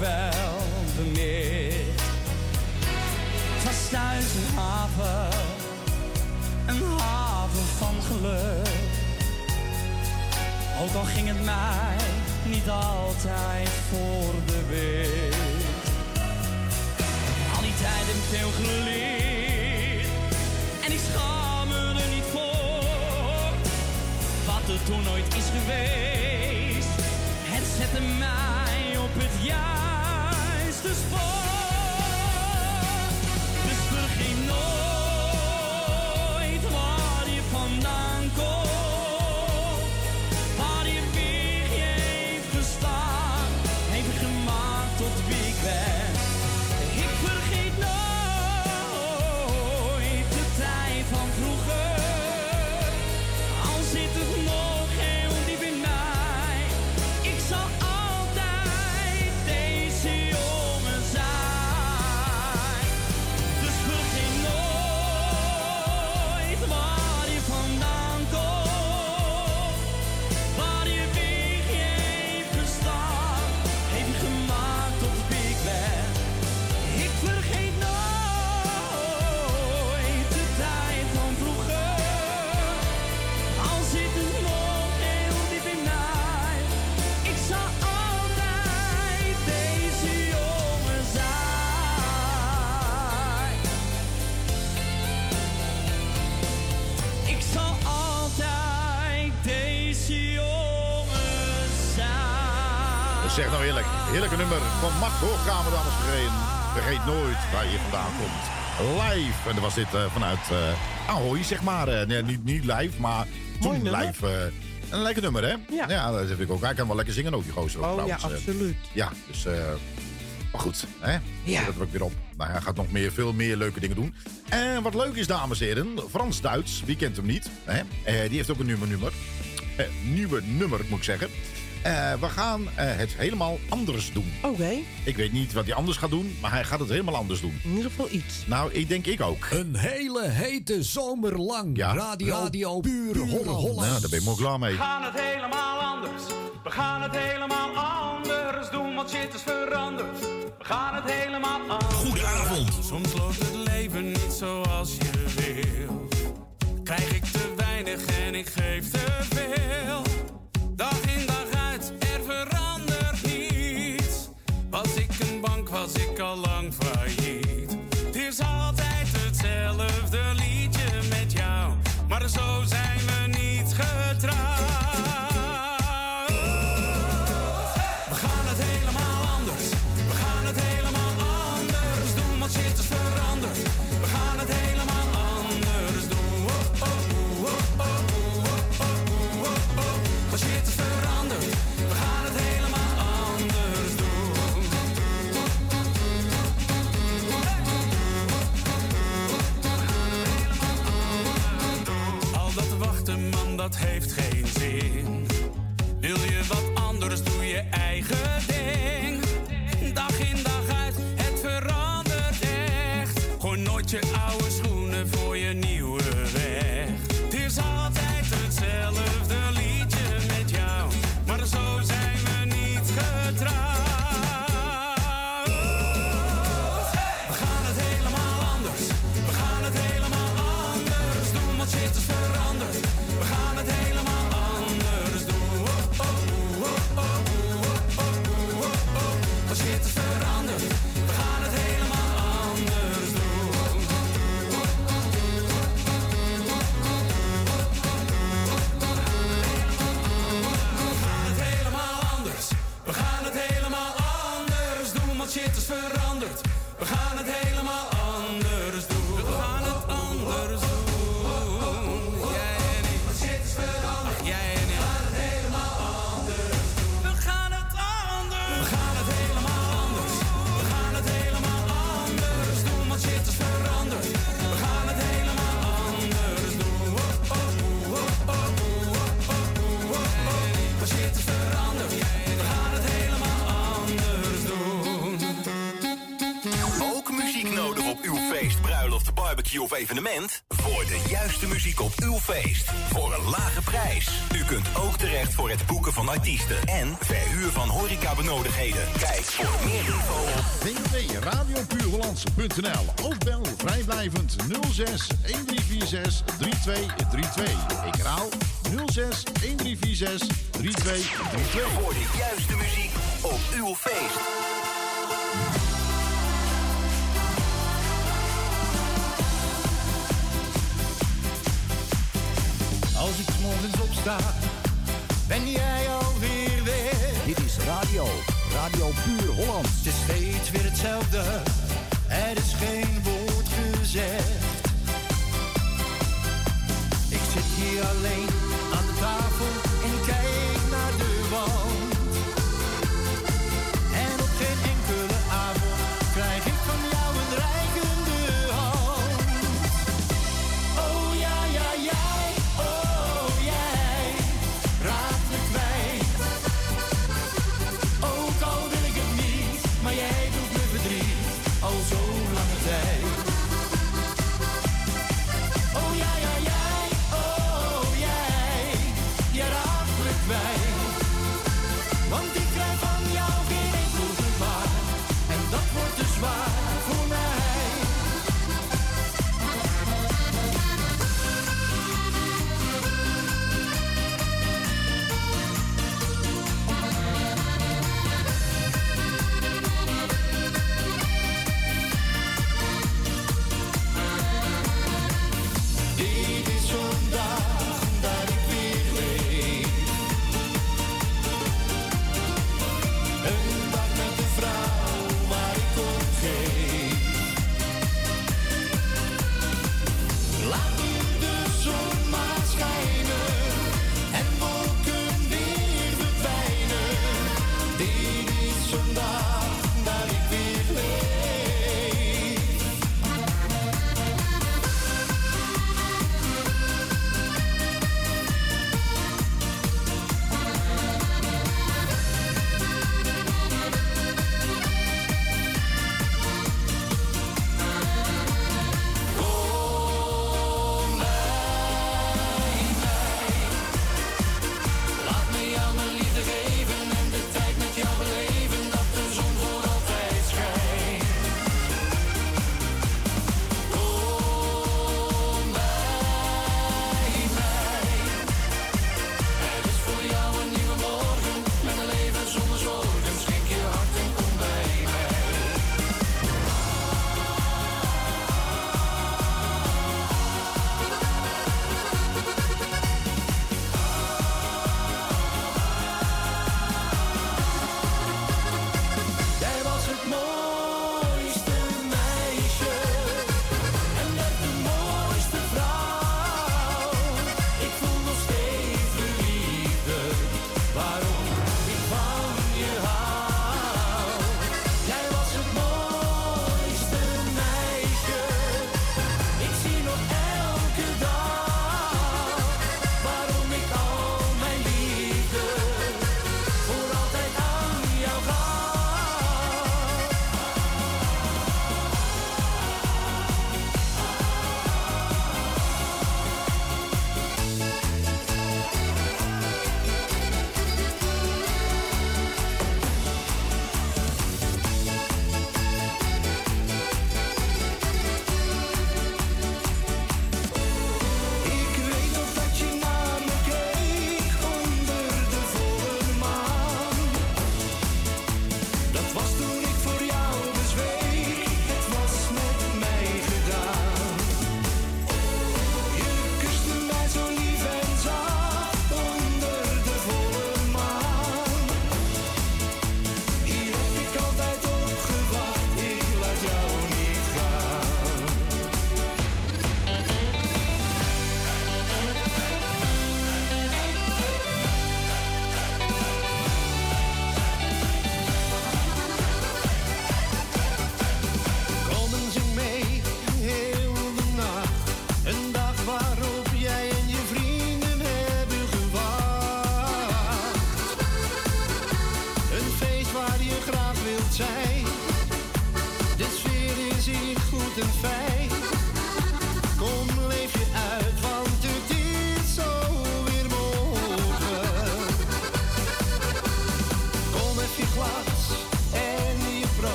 Wel. Het was thuis een haven, een haven van geluk. Ook al ging het mij niet altijd voor de wind. Al die tijd veel geleerd. En ik schaam me er niet voor. Wat er toen nooit is geweest. Het zette mij juiste spoor. Hoogkamer, dames en heren. Vergeet nooit waar je vandaan komt. Live. En dat was dit eh, vanuit eh Ahoy, zeg maar. Eh, nee, niet, niet live, maar toen nummer. live. een lekker nummer, hè? Ja. dat vind ik ook. Hij kan wel lekker zingen ook, die gozer. Oh ja, trouwens. Eh, absoluut. ja, dus... maar goed, hè? Ja. Dat ook weer op. Nou, hij gaat nog meer, veel meer leuke dingen doen. En wat leuk is, dames en heren, Frans Duits, wie kent hem niet? Hè? Die heeft ook een nieuwe nummer. Eh, nieuwe nummer, moet ik zeggen. Eh, we gaan eh, het helemaal anders doen. Oké. Ik weet niet wat hij anders gaat doen, maar hij gaat het helemaal anders doen. In ieder geval iets. Nou, ik denk ik ook. Een hele hete zomer lang. Ja. Radio, radio puur Holland. Nou, daar ben ik mooi klaar mee. We gaan het helemaal anders. We gaan het helemaal anders doen, want shit is veranderd. We gaan het helemaal anders. Goedenavond. Soms loopt het leven niet zoals je wil. Krijg ik te weinig en ik geef te veel. Dag in dag uit, als ik al lang failliet. Het is altijd hetzelfde liedje met jou, maar zo zijn dat heeft geen zin. evenement? Voor de juiste muziek op uw feest. Voor een lage prijs. U kunt ook terecht voor het boeken van artiesten. En verhuur van horecabenodigheden. Kijk voor meer info op www.radiopuurhollands.nl Of bel vrijblijvend 06 1346 3232. Ik herhaal 06 1346 3232. Voor de juiste muziek op uw feest. staat, ben jij alweer weer. Dit is Radio, Radio Puur Holland. Het is steeds weer hetzelfde, er is geen woord gezegd. Ik zit hier alleen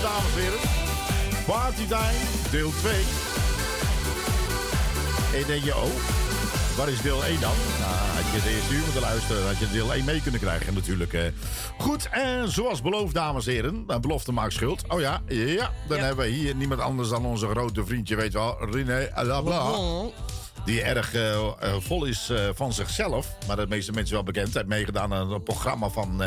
Dames en heren. Party Time, deel 2. En je denkt je, oh, waar is deel 1 dan? Nou, had je de eerste uur moeten luisteren, had je deel 1 mee kunnen krijgen natuurlijk. Goed, en zoals beloofd, dames en heren, belofte maakt schuld. Oh ja, ja, dan hebben we hier niemand anders dan onze grote vriendje, weet je wel, René Labla. Die erg eh, eh, vol is eh, van zichzelf. Maar de meeste mensen wel bekend. Hij heeft meegedaan aan een programma van.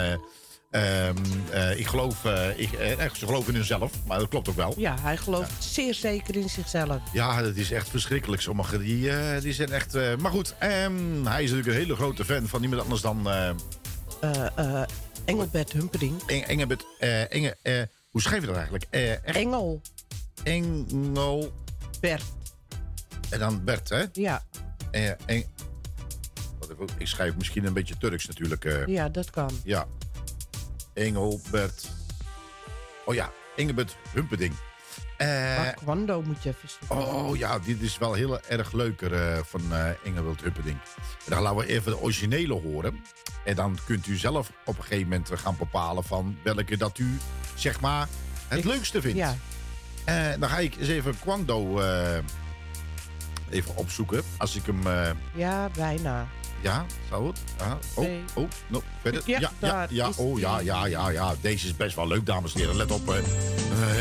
Eh, ik geloof. eh, ik, eh, ze geloven in hunzelf. Maar dat klopt ook wel. Ja, hij gelooft zeer zeker in zichzelf. Ja, dat is echt verschrikkelijk. Sommigen die, die zijn echt. maar goed, ehm, hij is natuurlijk een hele grote fan van niemand anders dan. Engelbert Humperdinck. Eng, Engelbert. eh, Enge, eh, hoe schrijf je dat eigenlijk? Engel. Engel. Bert. En dan Bert, hè? Ja, Eng- ik, schrijf misschien een beetje Turks natuurlijk. ja, dat kan. Ja. Engelbert. Oh ja, Engelbert Humperding. Taekwondo moet je even zoeken. oh ja, dit is wel heel erg leuker eh, van eh Engelbert Humperding. Dan laten we even de originele horen. En dan kunt u zelf op een gegeven moment gaan bepalen van welke dat u, zeg maar, het leukste vindt. Ja. Dan ga ik eens even Kwando even opzoeken. Als ik hem... Ja, bijna. Ja, zou het? Ja. Oh, oh, no, verder. Ja, Ja, ja, oh, ja, ja, ja, ja. Deze is best wel leuk, dames en heren. Let op. eh. Eh,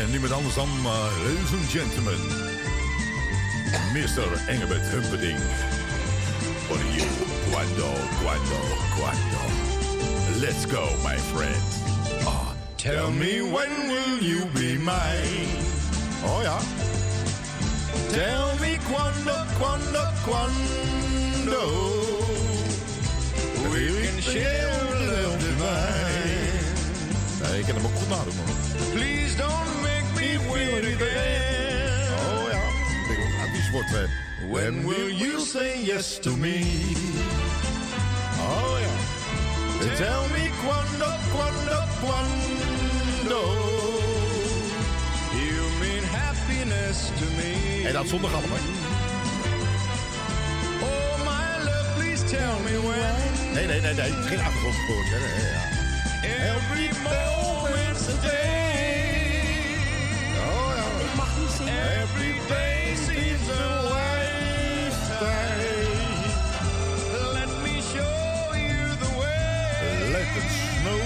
niemand anders dan, eh, ladies and gentlemen. Mr. Engelbert Humperding. For you, Quando, Quando, Quando. Let's go, my friend. Ah, tell me when will you be mine? Oh ja. Tell me quando, quando, quando. We can share love divine. Nee, ik kan hem ook goed nadoen hoor. Please don't make me wait again. Oh ja. Ja, Die wordt eh, When will you say yes to me? Oh ja. Tell me quando, quando, quando. You mean happiness to me. En dat zonder galmen. Oh tell me when. Nee, nee, nee, nee. Geen achtergrondkoortje. hè. Nee, ja. Every moment's a day. Oh ja. Ik mag niet zingen. Every day seems a lifetime. Let me show you the way. Let it snow,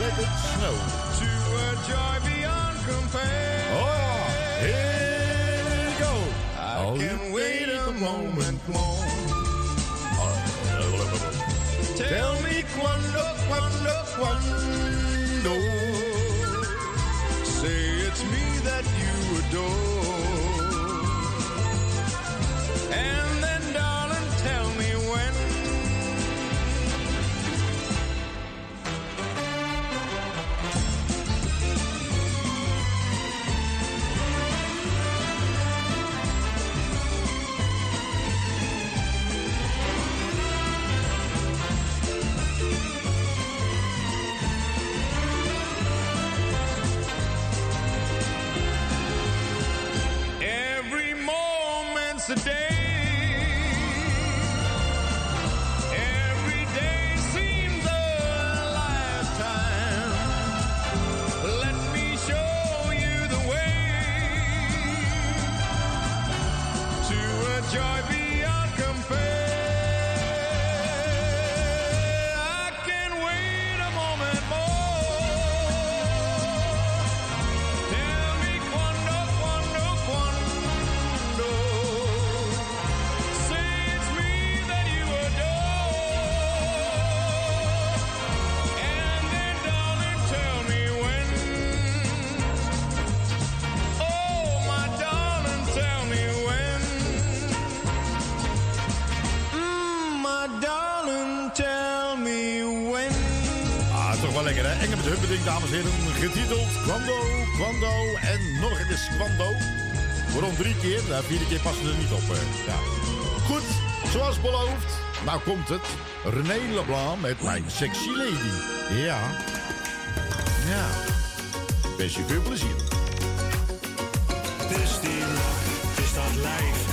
let it snow. To a joy beyond compare. Oh, here we go. I Oh, can wait a moment more. Tell me quando, quando, quando. Say it's me that you adore. And vierde keer passen er niet op. hè. Ja. Goed, zoals beloofd. Nou komt het. René Leblanc met mijn sexy lady. Ja. Ja. Wens je veel plezier. Het is die lach, het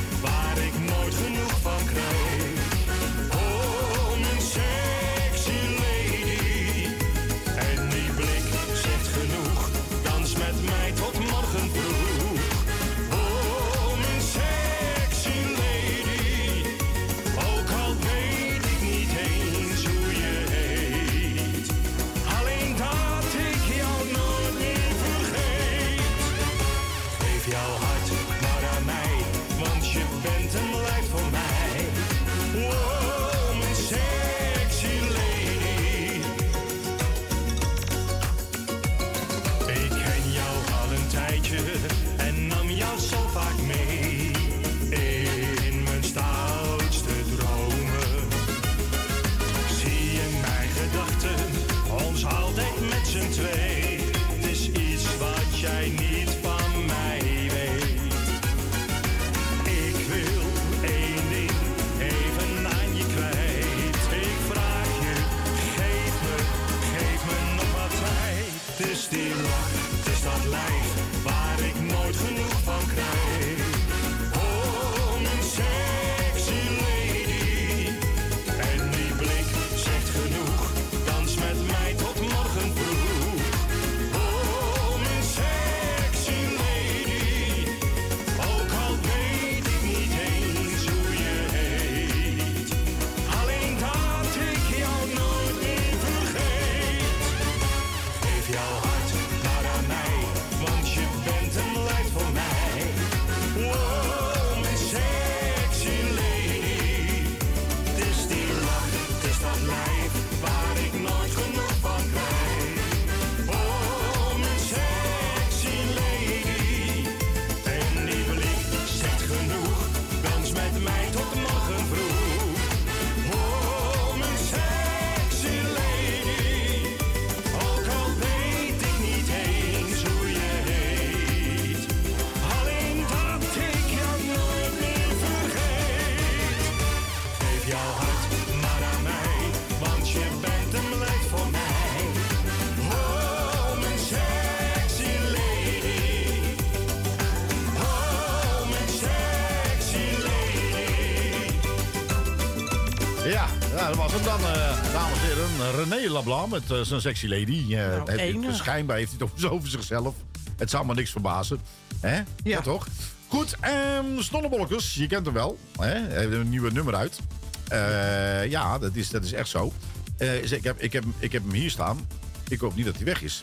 René Leblanc met eh, zijn sexy lady. Eh, Nou, heeft schijnbaar heeft hij het over, over zichzelf. Het zou me niks verbazen. Hè? Ja. toch? Goed, um, Snollebolkers, je kent hem wel. Hè? Hij heeft een nieuwe nummer uit. Eh, ja, dat is, dat is echt zo. Ik, heb, ik, heb, ik heb hem hier staan. Ik hoop niet dat hij weg is.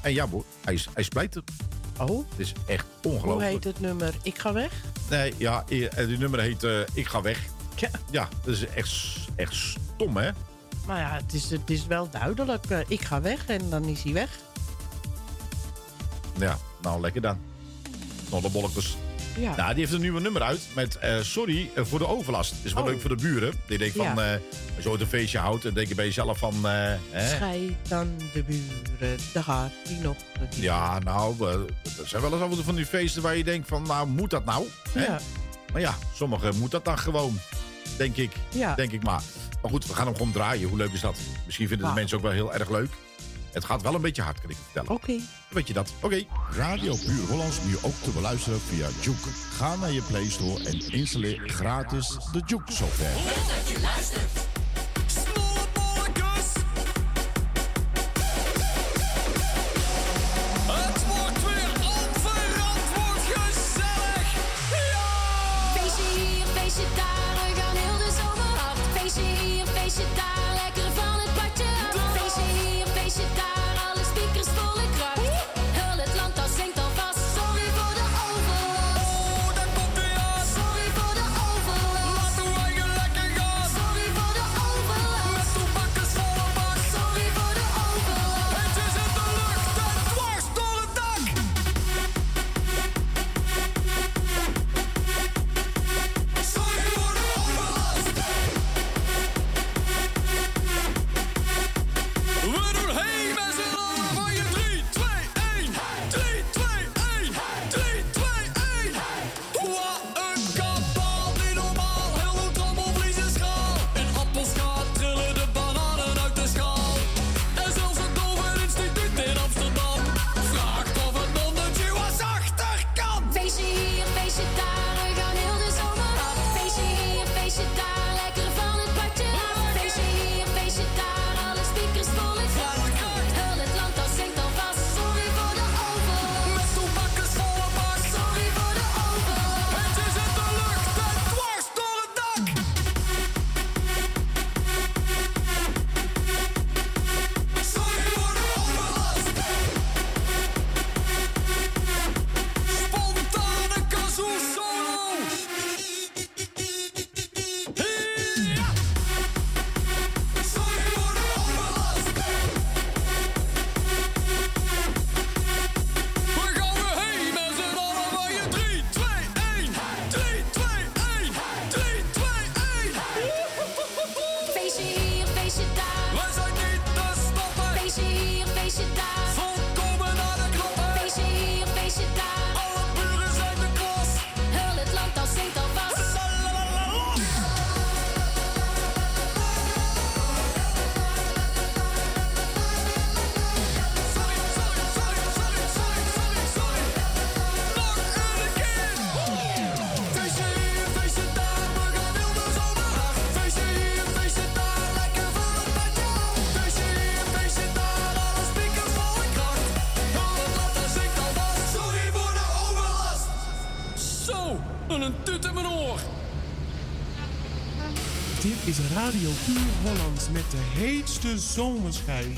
En ja, hij is, hij is pleiten. Oh? Het is echt Hoe ongelooflijk. heet het nummer? Ik ga weg? Nee, ja, die nummer heet Ik ga weg. Ja. Ja, dat is echt, echt stom, hè? Maar ja, het is, het is wel duidelijk. eh, ik ga weg en dan is hij weg. Ja, nou lekker dan. Snollebolkers. Ja. Nou, die heeft een nieuwe nummer uit met eh, Sorry eh, voor de overlast. Is wel Oh. leuk voor de buren. Die denkt van, Ja. als je ooit een feestje houdt, dan denk je bij jezelf van... hè? Scheid dan de buren, daar gaat hij nog. Ja, nou, er zijn wel eens af en toe van die feesten waar je denkt van, nou, moet dat nou? Hè? Ja. Maar ja, sommigen moet dat dan gewoon, denk ik. Ja. Denk ik maar. Maar goed, we gaan hem gewoon draaien. Hoe leuk is dat? Misschien vinden de mensen ook wel heel erg leuk. Het gaat wel een beetje hard, kan ik je vertellen. Oké. Weet je dat? Oké. Radio Puur Hollands nu ook te beluisteren via Juke. Ga naar je Play Store en installeer gratis de Juke software. dat je luistert. Radio Puur Hollands met de heetste zomerschijn.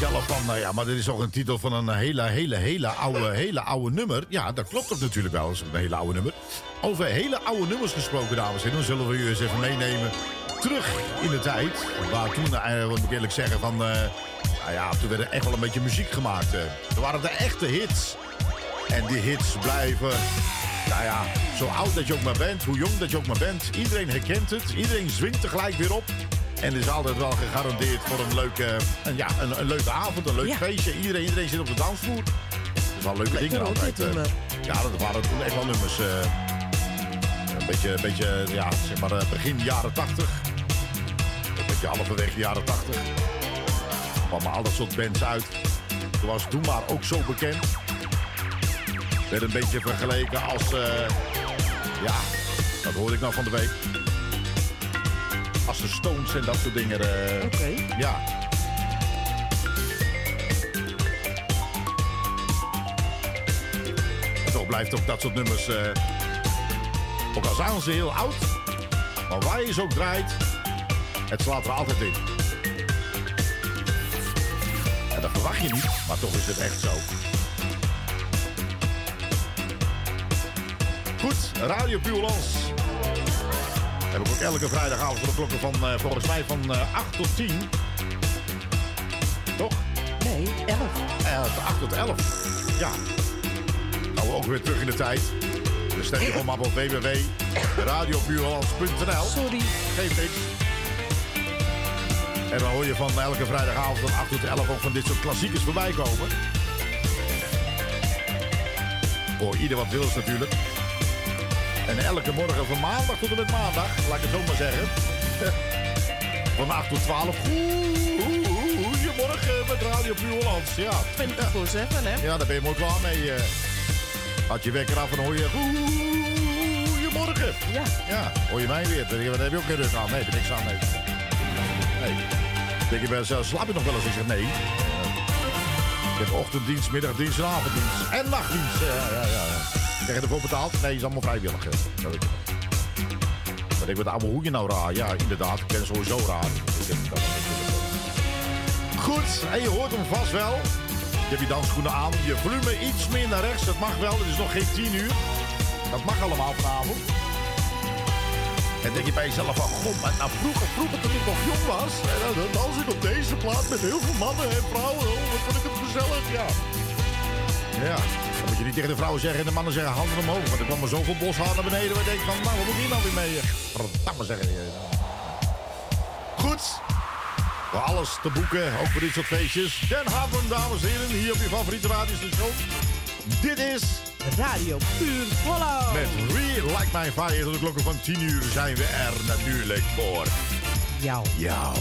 Jezelf van, nou ja, maar dit is toch een titel van een hele, hele, hele oude, hele oude nummer. Ja, dat klopt ook natuurlijk wel, is een hele oude nummer. Over hele oude nummers gesproken, dames en heren, zullen we u eens even meenemen terug in de tijd. Waar toen, eh, moet ik eerlijk zeggen, van, eh, nou ja, toen werd er echt wel een beetje muziek gemaakt. eh. Toen waren de echte hits. En die hits blijven, nou ja, zo oud dat je ook maar bent, hoe jong dat je ook maar bent. Iedereen herkent het, iedereen zwingt tegelijk weer op. En is altijd wel gegarandeerd voor een leuke, een, ja, een, een leuke avond, een leuk Ja. feestje. Iedereen, iedereen zit op de dansvloer. Dat is wel leuke Lekker dingen altijd. eh. ja, dat waren toen echt wel nummers. eh, een beetje, een beetje, ja, zeg maar eh, begin jaren 80. Een beetje halverwege jaren 80. kwamen al dat soort bands uit. Toen was Doe Maar ook zo bekend. Werd een beetje vergeleken als, ja, dat hoorde ik nou van de week. De Stones en dat soort dingen. eh, Oké. Ja. En toch blijft ook dat soort nummers, eh, ook al zijn ze heel oud, maar waar je ze ook draait, het slaat er altijd in. En dat verwacht je niet, maar toch is het echt zo. Goed, Radio Puurlands. Heb ik ook elke vrijdagavond voor de klokken van, eh, volgens mij van eh 8 tot 10. Toch? Nee, 11. Eh, van 8 tot 11. Ja. Gaan we ook weer terug in de tijd. Dus stem je gewoon op www.radiopuurlands.nl. Sorry. Geeft niks. En dan hoor je van elke vrijdagavond van 8 tot 11 ook van dit soort klassiekers voorbij komen. Voor ieder wat wil is natuurlijk. En elke morgen van maandag tot en met maandag, laat ik het zo maar zeggen. Van 8 tot 12. Goedemorgen. met Radio Puur Hollands. Ja. 20 voor 7, hè? Ja, daar ben je mooi klaar mee. eh. Had je wekker af en hoor je... Goedemorgen. Ja. Ja, hoor je mij weer. Dan heb je ook geen rug aan. Nee, heb ik niks aan. Nee. nee. Denk je bij jezelf, slaap je nog wel eens? Ik zeg, nee. Ik heb ochtenddienst, middagdienst en avonddienst. En nachtdienst. Ja, ja, ja. Krijg je ervoor betaald? Nee, is allemaal vrijwillig. je. Maar ik wat oude hoe je nou raar? Ja, inderdaad. Ik ben sowieso raar. Goed, en je hoort hem vast wel. Je hebt je dansschoenen aan, je volume iets meer naar rechts. Dat mag wel, het is nog geen 10 uur. Dat mag allemaal vanavond. En denk je bij jezelf van, god, maar nou vroeger, vroeger toen ik nog jong was... En dan, dan dans ik op deze plaat met heel veel mannen en vrouwen. Oh, wat vond ik het gezellig, ja. Ja, je niet tegen de vrouwen zeggen en de mannen zeggen handen omhoog. Want er kwam er zoveel boshaar naar beneden. je denkt van, nou, wat moet ik hier nou weer mee? Verdamme zeggen. Goed. Voor alles te boeken, ook voor dit soort feestjes. Den Haven, dames en heren, hier op je favoriete radiostation. Dit is... Radio Puur Holland. Met Real Like My Fire tot de klokken van 10 uur zijn we er natuurlijk voor. Jou. Jou.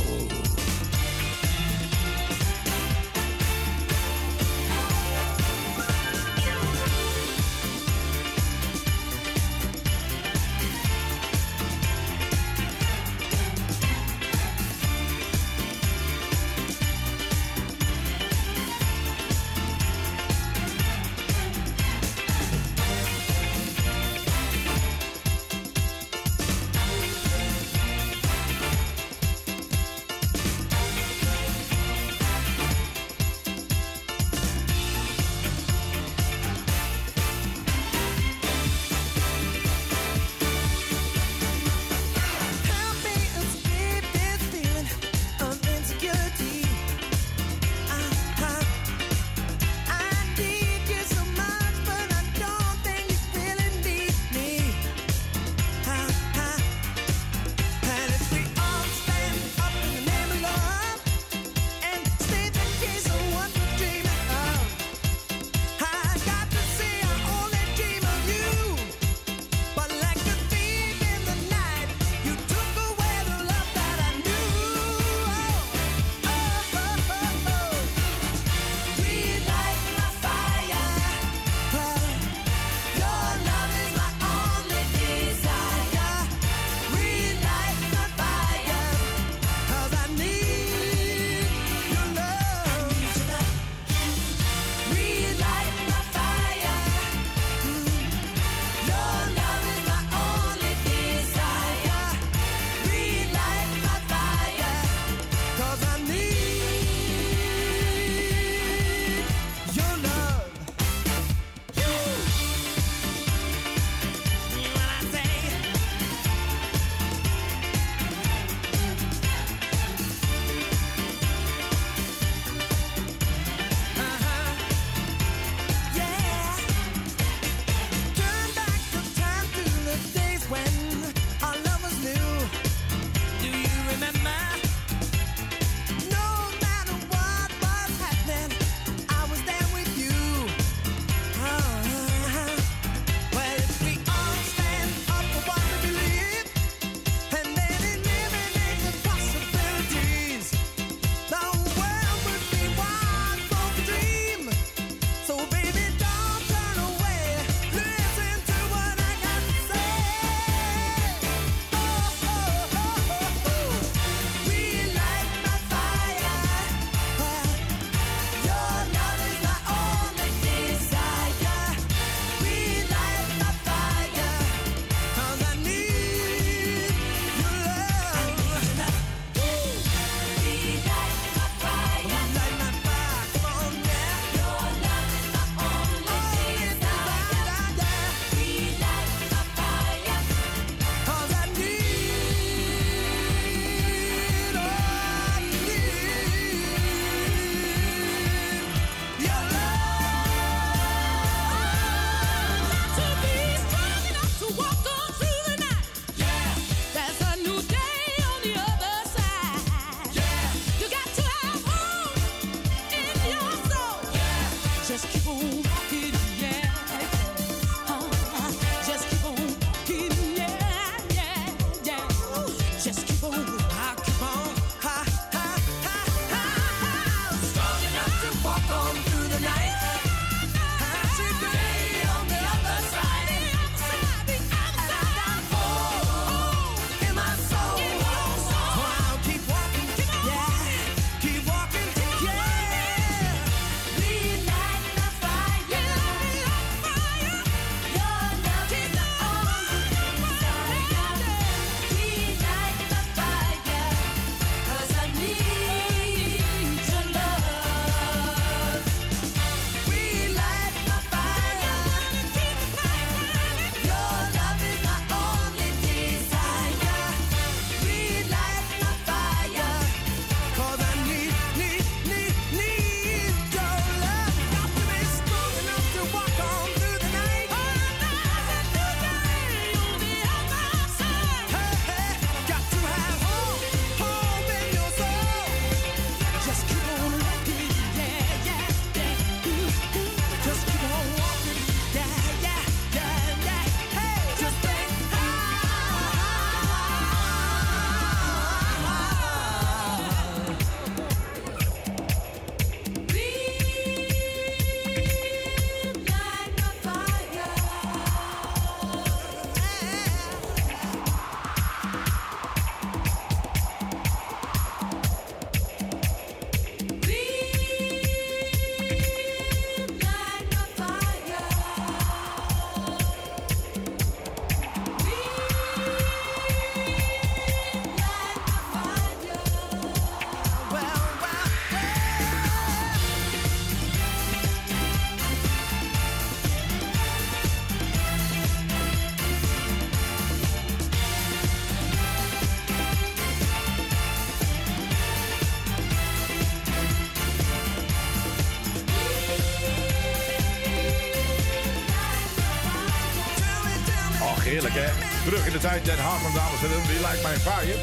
Tijd Den Haag, dames en heren. Wie lijkt mij een fire?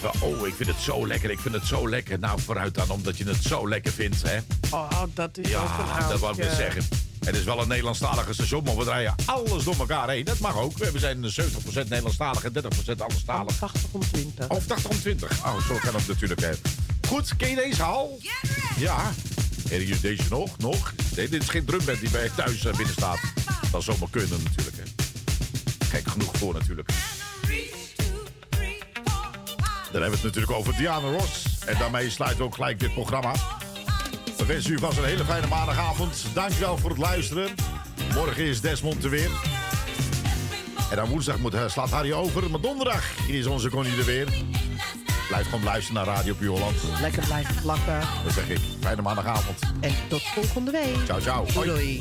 Van, oh, ik vind het zo lekker, ik vind het zo lekker. Nou, vooruit dan, omdat je het zo lekker vindt, hè. Oh, dat is ook een Ja, dat wou ik zeggen. Het is wel een Nederlandstalige station, maar we draaien alles door elkaar heen. Dat mag ook. We zijn 70% Nederlandstalig en 30% anderstalig. 80 om 20. Of 80 om 20. Oh, zo kan het natuurlijk. Hè. Goed, ken je deze hal? Ja. Ken je deze nog? Nog? Nee, dit is geen drumband die bij je thuis eh, binnen staat. Dat zou maar kunnen natuurlijk. Hè. Gek genoeg voor natuurlijk. Dan hebben we het natuurlijk over Diana Ross. En daarmee sluiten we ook gelijk dit programma. We wensen u vast een hele fijne maandagavond. Dankjewel voor het luisteren. Morgen is Desmond er weer. En dan woensdag moet, eh, slaat Harry over. Maar donderdag is onze Connie er weer. Blijf gewoon luisteren naar Radio Puur Holland. Lekker blijven plakken. Dat zeg ik. Fijne maandagavond. En tot volgende week. Ciao, ciao. Doei, Hoi. doei.